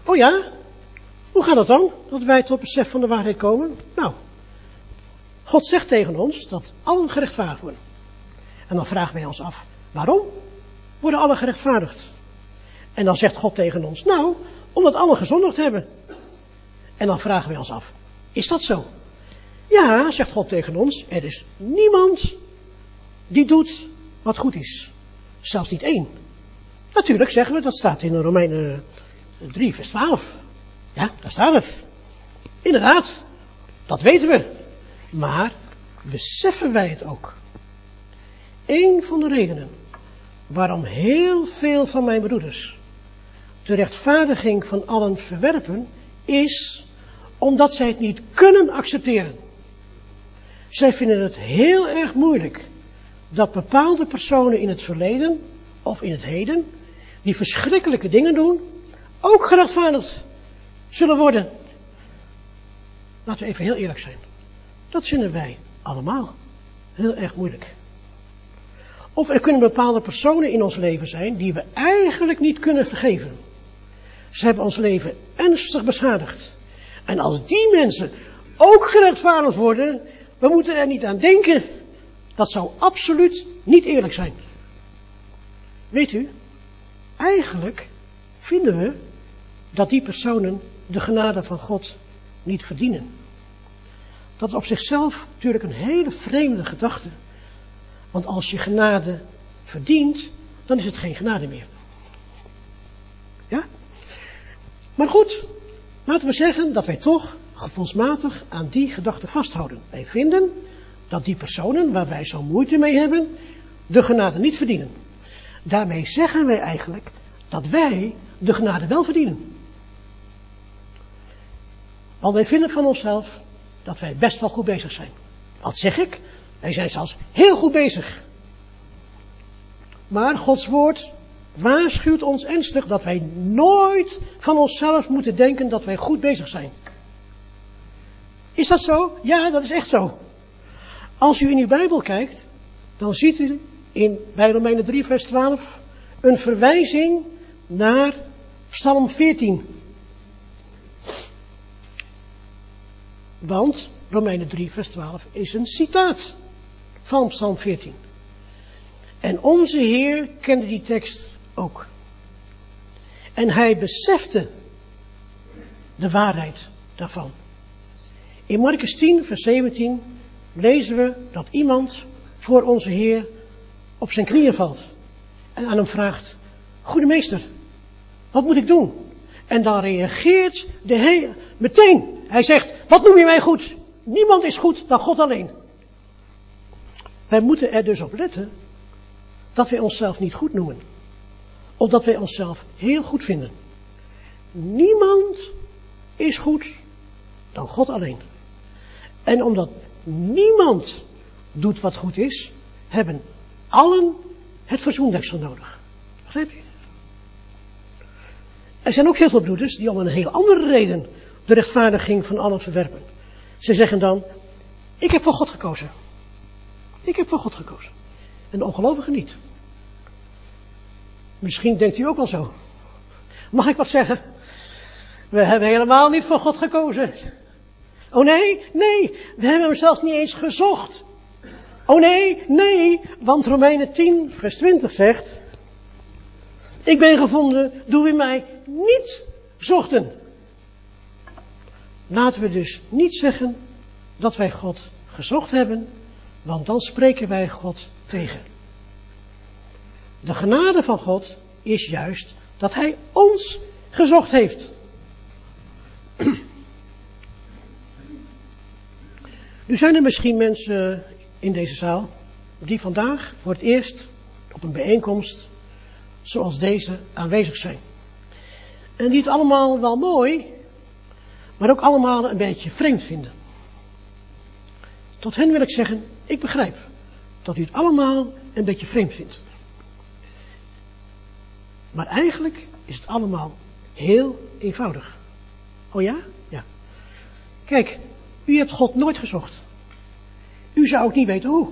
Oh ja? Hoe gaat het dan? Dat wij tot besef van de waarheid komen? Nou, God zegt tegen ons dat allen gerechtvaardigd worden. En dan vragen wij ons af, waarom worden allen gerechtvaardigd? En dan zegt God tegen ons, nou, omdat allen gezondigd hebben. En dan vragen wij ons af, is dat zo? Ja, zegt God tegen ons, er is niemand die doet wat goed is. Zelfs niet één. Natuurlijk zeggen we, dat staat in Romeinen 3, vers 12. Ja, daar staat het. Inderdaad, dat weten we. Maar beseffen wij het ook? Een van de redenen waarom heel veel van mijn broeders de rechtvaardiging van allen verwerpen, is omdat zij het niet kunnen accepteren. Zij vinden het heel erg moeilijk dat bepaalde personen in het verleden of in het heden, die verschrikkelijke dingen doen, ook gerechtvaardigd zullen worden. Laten we even heel eerlijk zijn. Dat vinden wij allemaal heel erg moeilijk. Of er kunnen bepaalde personen in ons leven zijn die we eigenlijk niet kunnen vergeven. Ze hebben ons leven ernstig beschadigd. En als die mensen ook gerechtvaardigd worden, we moeten er niet aan denken. Dat zou absoluut niet eerlijk zijn. Weet u, eigenlijk vinden we dat die personen de genade van God niet verdienen. Dat is op zichzelf natuurlijk een hele vreemde gedachte. Want als je genade verdient, dan is het geen genade meer. Ja? Maar goed, laten we zeggen dat wij toch gevoelsmatig aan die gedachte vasthouden. Wij vinden dat die personen waar wij zo moeite mee hebben, de genade niet verdienen. Daarmee zeggen wij eigenlijk dat wij de genade wel verdienen. Want wij vinden van onszelf dat wij best wel goed bezig zijn. Wat zeg ik? Wij zijn zelfs heel goed bezig. Maar Gods woord waarschuwt ons ernstig dat wij nooit van onszelf moeten denken dat wij goed bezig zijn. Is dat zo? Ja, dat is echt zo. Als u in uw Bijbel kijkt, dan ziet u in, bij Romeinen 3 vers 12 een verwijzing naar Psalm 14. Want Romeinen 3 vers 12 is een citaat van Psalm 14. En onze Heer kende die tekst ook. En hij besefte de waarheid daarvan. In Marcus 10, vers 17 lezen we dat iemand voor onze Heer op zijn knieën valt. En aan hem vraagt, goede meester, wat moet ik doen? En dan reageert de Heer meteen. Hij zegt, wat noem je mij goed? Niemand is goed dan God alleen. Wij moeten er dus op letten dat wij onszelf niet goed noemen. Of dat wij onszelf heel goed vinden. Niemand is goed dan God alleen. En omdat niemand doet wat goed is, hebben allen het verzoendeksel nodig. Begrijp je? Er zijn ook heel veel broeders die om een heel andere reden de rechtvaardiging van allen verwerpen. Ze zeggen dan, ik heb voor God gekozen. Ik heb voor God gekozen. En de ongelovigen niet. Misschien denkt u ook wel zo. Mag ik wat zeggen? We hebben helemaal niet voor God gekozen. Oh nee, nee, we hebben hem zelfs niet eens gezocht. Oh nee, nee, want Romeinen 10, vers 20 zegt, ik ben gevonden, doe u mij niet zochten. Laten we dus niet zeggen dat wij God gezocht hebben, want dan spreken wij God tegen. De genade van God is juist dat Hij ons gezocht heeft. Nu zijn er misschien mensen in deze zaal die vandaag voor het eerst op een bijeenkomst zoals deze aanwezig zijn. En die het allemaal wel mooi maar ook allemaal een beetje vreemd vinden. Tot hen wil ik zeggen, ik begrijp dat u het allemaal een beetje vreemd vindt. Maar eigenlijk is het allemaal heel eenvoudig. Oh ja? Ja. Kijk, u hebt God nooit gezocht. U zou ook niet weten hoe.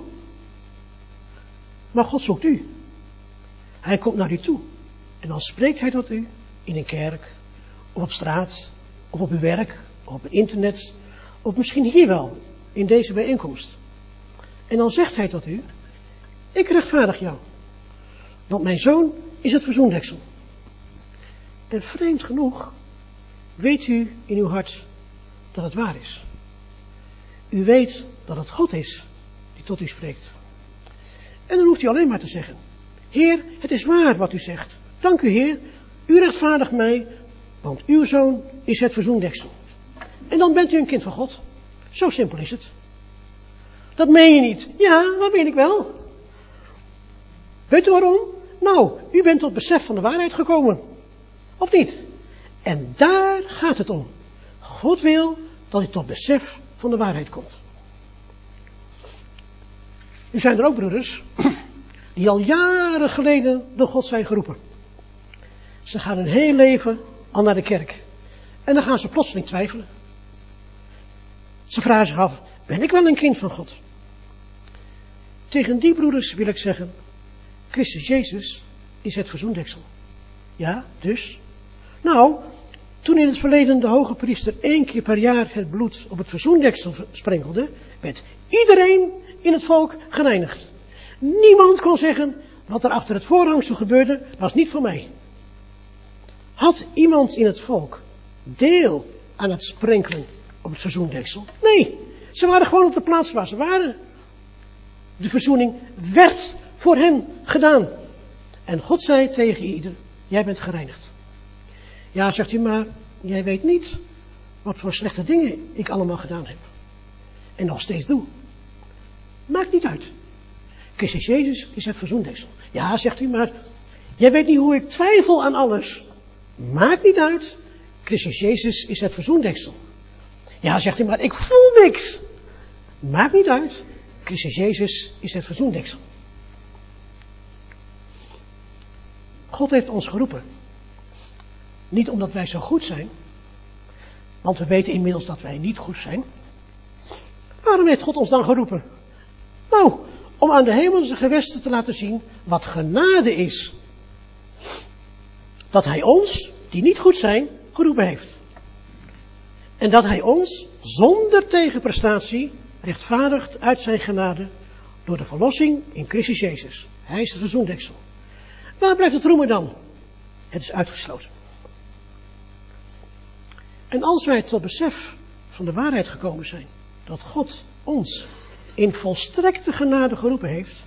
Maar God zoekt u. Hij komt naar u toe. En dan spreekt hij tot u in een kerk, of op straat, of op uw werk, of op het internet, of misschien hier wel, in deze bijeenkomst. En dan zegt hij tot u, ik rechtvaardig jou. Want mijn zoon is het verzoendeksel. En vreemd genoeg weet u in uw hart dat het waar is. U weet dat het God is die tot u spreekt. En dan hoeft u alleen maar te zeggen, Heer, het is waar wat u zegt. Dank u Heer, u rechtvaardigt mij, want uw zoon is het verzoendeksel. En dan bent u een kind van God. Zo simpel is het. Dat meen je niet. Ja, dat meen ik wel. Weet u waarom? Nou, u bent tot besef van de waarheid gekomen. Of niet? En daar gaat het om. God wil dat u tot besef van de waarheid komt. Nu zijn er ook broeders die al jaren geleden door God zijn geroepen. Ze gaan hun heel leven al naar de kerk. En dan gaan ze plotseling twijfelen. Ze vragen zich af, ben ik wel een kind van God? Tegen die broeders wil ik zeggen, Christus Jezus is het verzoendeksel. Ja, dus? Nou, toen in het verleden de hoge priester één keer per jaar het bloed op het verzoendeksel sprenkelde, werd iedereen in het volk gereinigd. Niemand kon zeggen, wat er achter het voorhangsel gebeurde, was niet voor mij. Had iemand in het volk deel aan het sprenkelen op het verzoendeksel? Nee, ze waren gewoon op de plaats waar ze waren. De verzoening werd voor hen gedaan. En God zei tegen ieder, jij bent gereinigd. Ja, zegt u maar, jij weet niet wat voor slechte dingen ik allemaal gedaan heb. En nog steeds doe. Maakt niet uit. Christus Jezus is het verzoendeksel. Ja, zegt u, maar jij weet niet hoe ik twijfel aan alles. Maakt niet uit. Christus Jezus is het verzoendeksel. Ja, zegt u, maar ik voel niks. Maakt niet uit. Christus Jezus is het verzoendeksel. God heeft ons geroepen. Niet omdat wij zo goed zijn, want we weten inmiddels dat wij niet goed zijn. Waarom heeft God ons dan geroepen? Nou, om aan de hemelse gewesten te laten zien wat genade is. Dat Hij ons, die niet goed zijn, geroepen heeft. En dat Hij ons, zonder tegenprestatie, rechtvaardigt uit zijn genade door de verlossing in Christus Jezus. Hij is de verzoendeksel. Waar blijft het roemen dan? Het is uitgesloten. En als wij tot besef van de waarheid gekomen zijn, dat God ons in volstrekte genade geroepen heeft,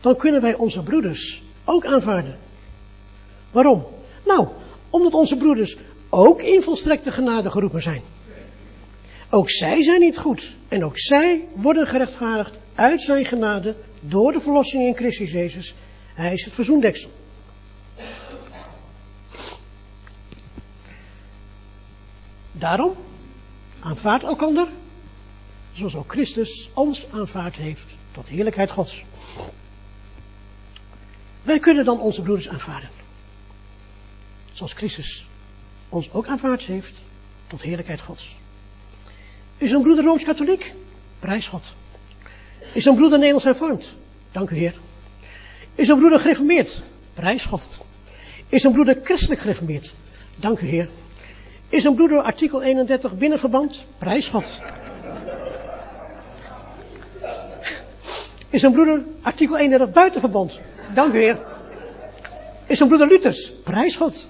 dan kunnen wij onze broeders ook aanvaarden. Waarom? Nou, omdat onze broeders ook in volstrekte genade geroepen zijn. Ook zij zijn niet goed. En ook zij worden gerechtvaardigd uit zijn genade door de verlossing in Christus Jezus. Hij is het verzoendeksel. Daarom aanvaard elkander, zoals ook Christus ons aanvaard heeft tot heerlijkheid Gods. Wij kunnen dan onze broeders aanvaarden. Zoals Christus ons ook aanvaard heeft tot heerlijkheid Gods. Is een broeder Rooms-Katholiek? Prijs God. Is een broeder Nederlands hervormd? Dank u Heer. Is een broeder gereformeerd? Prijs God. Is een broeder christelijk gereformeerd? Dank u Heer. Is een broeder artikel 31 binnenverband? Prijs God. Is een broeder artikel 31 buitenverband? Dank u Heer. Is een broeder Luthers? Prijs God.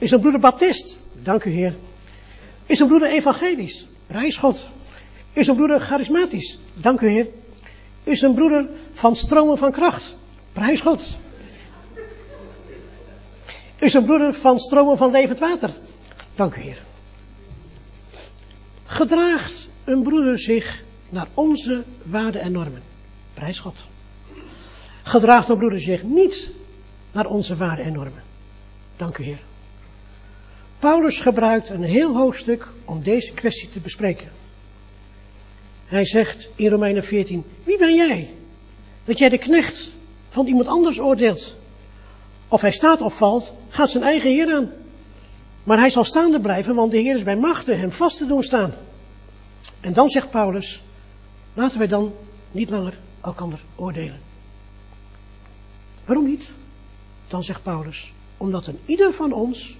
Is een broeder Baptist? Dank u Heer. Is een broeder evangelisch? Prijs God. Is een broeder charismatisch? Dank u Heer. Is een broeder van stromen van kracht? Prijs God. Is een broeder van stromen van levend water? Dank u Heer. Gedraagt een broeder zich naar onze waarden en normen. Prijs God. Gedraagt dan broeder zich niet naar onze waarden en normen. Dank u Heer. Paulus gebruikt een heel hoofdstuk om deze kwestie te bespreken. Hij zegt in Romeinen 14, wie ben jij? Dat jij de knecht van iemand anders oordeelt. Of hij staat of valt, gaat zijn eigen Heer aan. Maar hij zal staande blijven, want de Heer is bij machten hem vast te doen staan. En dan zegt Paulus, laten wij dan niet langer elkander oordelen. Waarom niet? Dan zegt Paulus, omdat een ieder van ons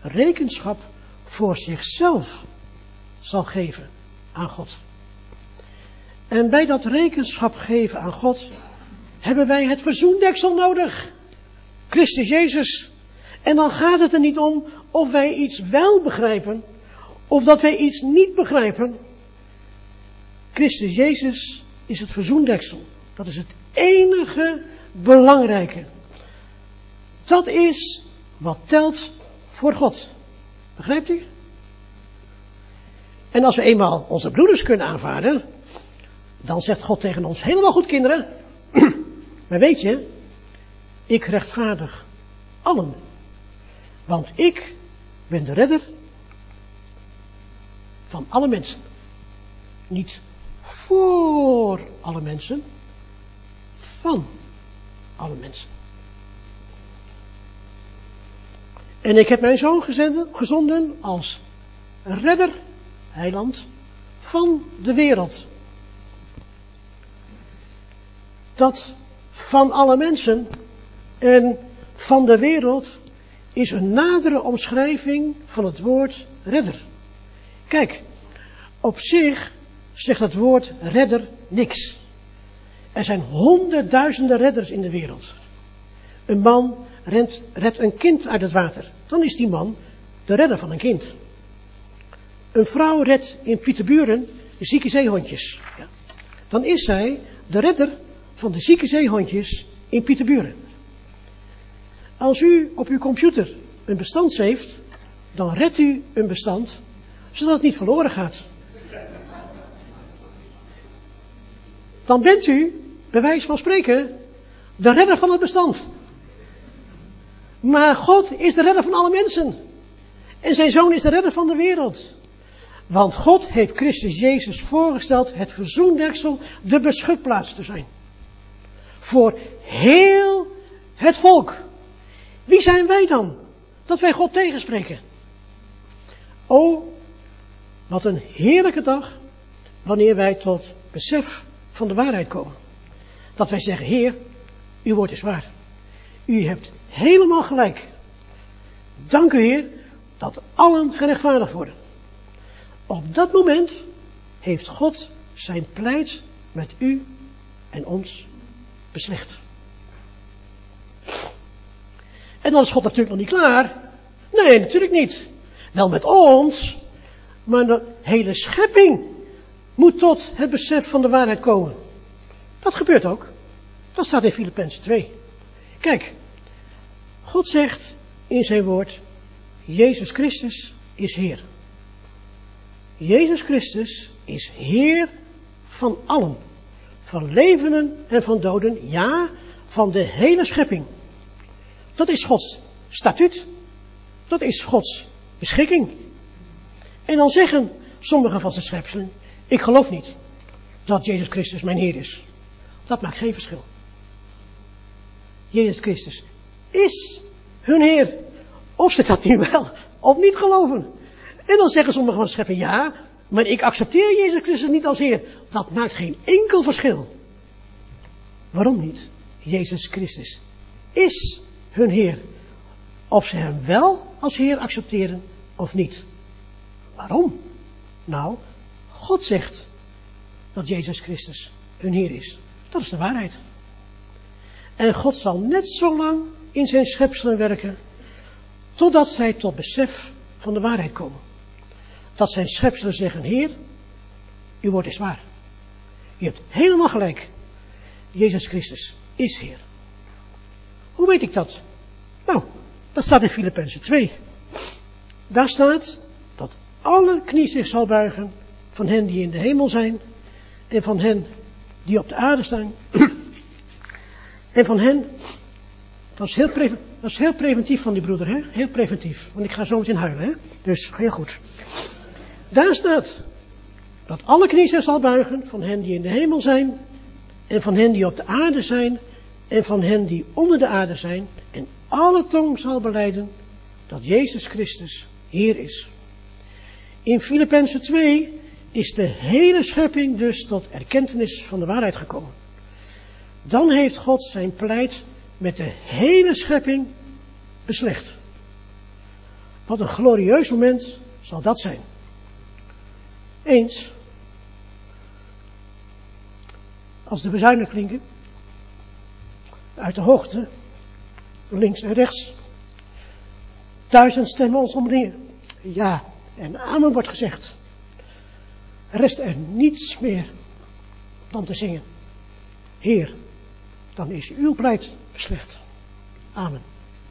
rekenschap voor zichzelf zal geven aan God. En bij dat rekenschap geven aan God hebben wij het verzoendeksel nodig. Christus Jezus. En dan gaat het er niet om of wij iets wel begrijpen of dat wij iets niet begrijpen. Christus Jezus is het verzoendeksel. Dat is het enige belangrijke. Dat is wat telt voor God. Begrijpt u? En als we eenmaal onze broeders kunnen aanvaarden, dan zegt God tegen ons, helemaal goed kinderen. maar weet je, ik rechtvaardig allen. Want ik ben de redder van alle mensen. Niet voor alle mensen, van alle mensen. En ik heb mijn zoon gezonden als redder, heiland, van de wereld. Dat van alle mensen en van de wereld is een nadere omschrijving van het woord redder. Kijk, op zich zegt het woord redder niks. Er zijn honderdduizenden redders in de wereld. Een man redt, redt een kind uit het water. Dan is die man de redder van een kind. Een vrouw redt in Pieterburen zieke zeehondjes. Ja. Dan is zij de redder van de zieke zeehondjes in Pieterburen. Als u op uw computer een bestand heeft, dan redt u een bestand zodat het niet verloren gaat. Dan bent u, bij wijze van spreken, de redder van het bestand. Maar God is de redder van alle mensen. En zijn zoon is de redder van de wereld. Want God heeft Christus Jezus voorgesteld het verzoendeksel de beschutplaats te zijn. Voor heel het volk. Wie zijn wij dan? Dat wij God tegenspreken. O, wat een heerlijke dag wanneer wij tot besef van de waarheid komen. Dat wij zeggen, Heer, uw woord is waar. U hebt helemaal gelijk. Dank u Heer dat allen gerechtvaardigd worden. Op dat moment heeft God zijn pleit met u en ons beslecht. En dan is God natuurlijk nog niet klaar. Nee, natuurlijk niet. Wel met ons, maar de hele schepping moet tot het besef van de waarheid komen. Dat gebeurt ook. Dat staat in Filippenzen 2. Kijk, God zegt in zijn woord, Jezus Christus is Heer. Jezus Christus is Heer van allen. Van levenden en van doden, ja, van de hele schepping. Dat is Gods statuut. Dat is Gods beschikking. En dan zeggen sommige van zijn schepselen, ik geloof niet dat Jezus Christus mijn Heer is. Dat maakt geen verschil. Jezus Christus is hun Heer. Of ze dat nu wel of niet geloven. En dan zeggen sommigen van de schepping, ja, maar ik accepteer Jezus Christus niet als Heer. Dat maakt geen enkel verschil. Waarom niet? Jezus Christus is hun Heer. Of ze hem wel als Heer accepteren of niet. Waarom? Nou, God zegt dat Jezus Christus hun Heer is. Dat is de waarheid. En God zal net zo lang in zijn schepselen werken, totdat zij tot besef van de waarheid komen. Dat zijn schepselen zeggen, Heer, uw woord is waar. Je hebt helemaal gelijk. Jezus Christus is Heer. Hoe weet ik dat? Nou, dat staat in Filippenzen 2. Daar staat dat alle knie zich zal buigen van hen die in de hemel zijn en van hen die op de aarde staan. En van hen, dat is, heel dat is heel preventief van die broeder, hè? heel preventief. Want ik ga zo meteen huilen, hè? dus heel goed. Daar staat dat alle knieën zal buigen van hen die in de hemel zijn en van hen die op de aarde zijn en van hen die onder de aarde zijn en alle tong zal beleiden dat Jezus Christus Heer is. In Filippenzen 2 is de hele schepping dus tot erkentenis van de waarheid gekomen. Dan heeft God zijn pleit met de hele schepping beslecht. Wat een glorieus moment zal dat zijn. Eens, als de bezuinen klinken, uit de hoogte, links en rechts, duizend stemmen ons omringen. Ja, en amen wordt gezegd. Rest er niets meer dan te zingen. Heer, dan is uw pleit beslecht. Amen.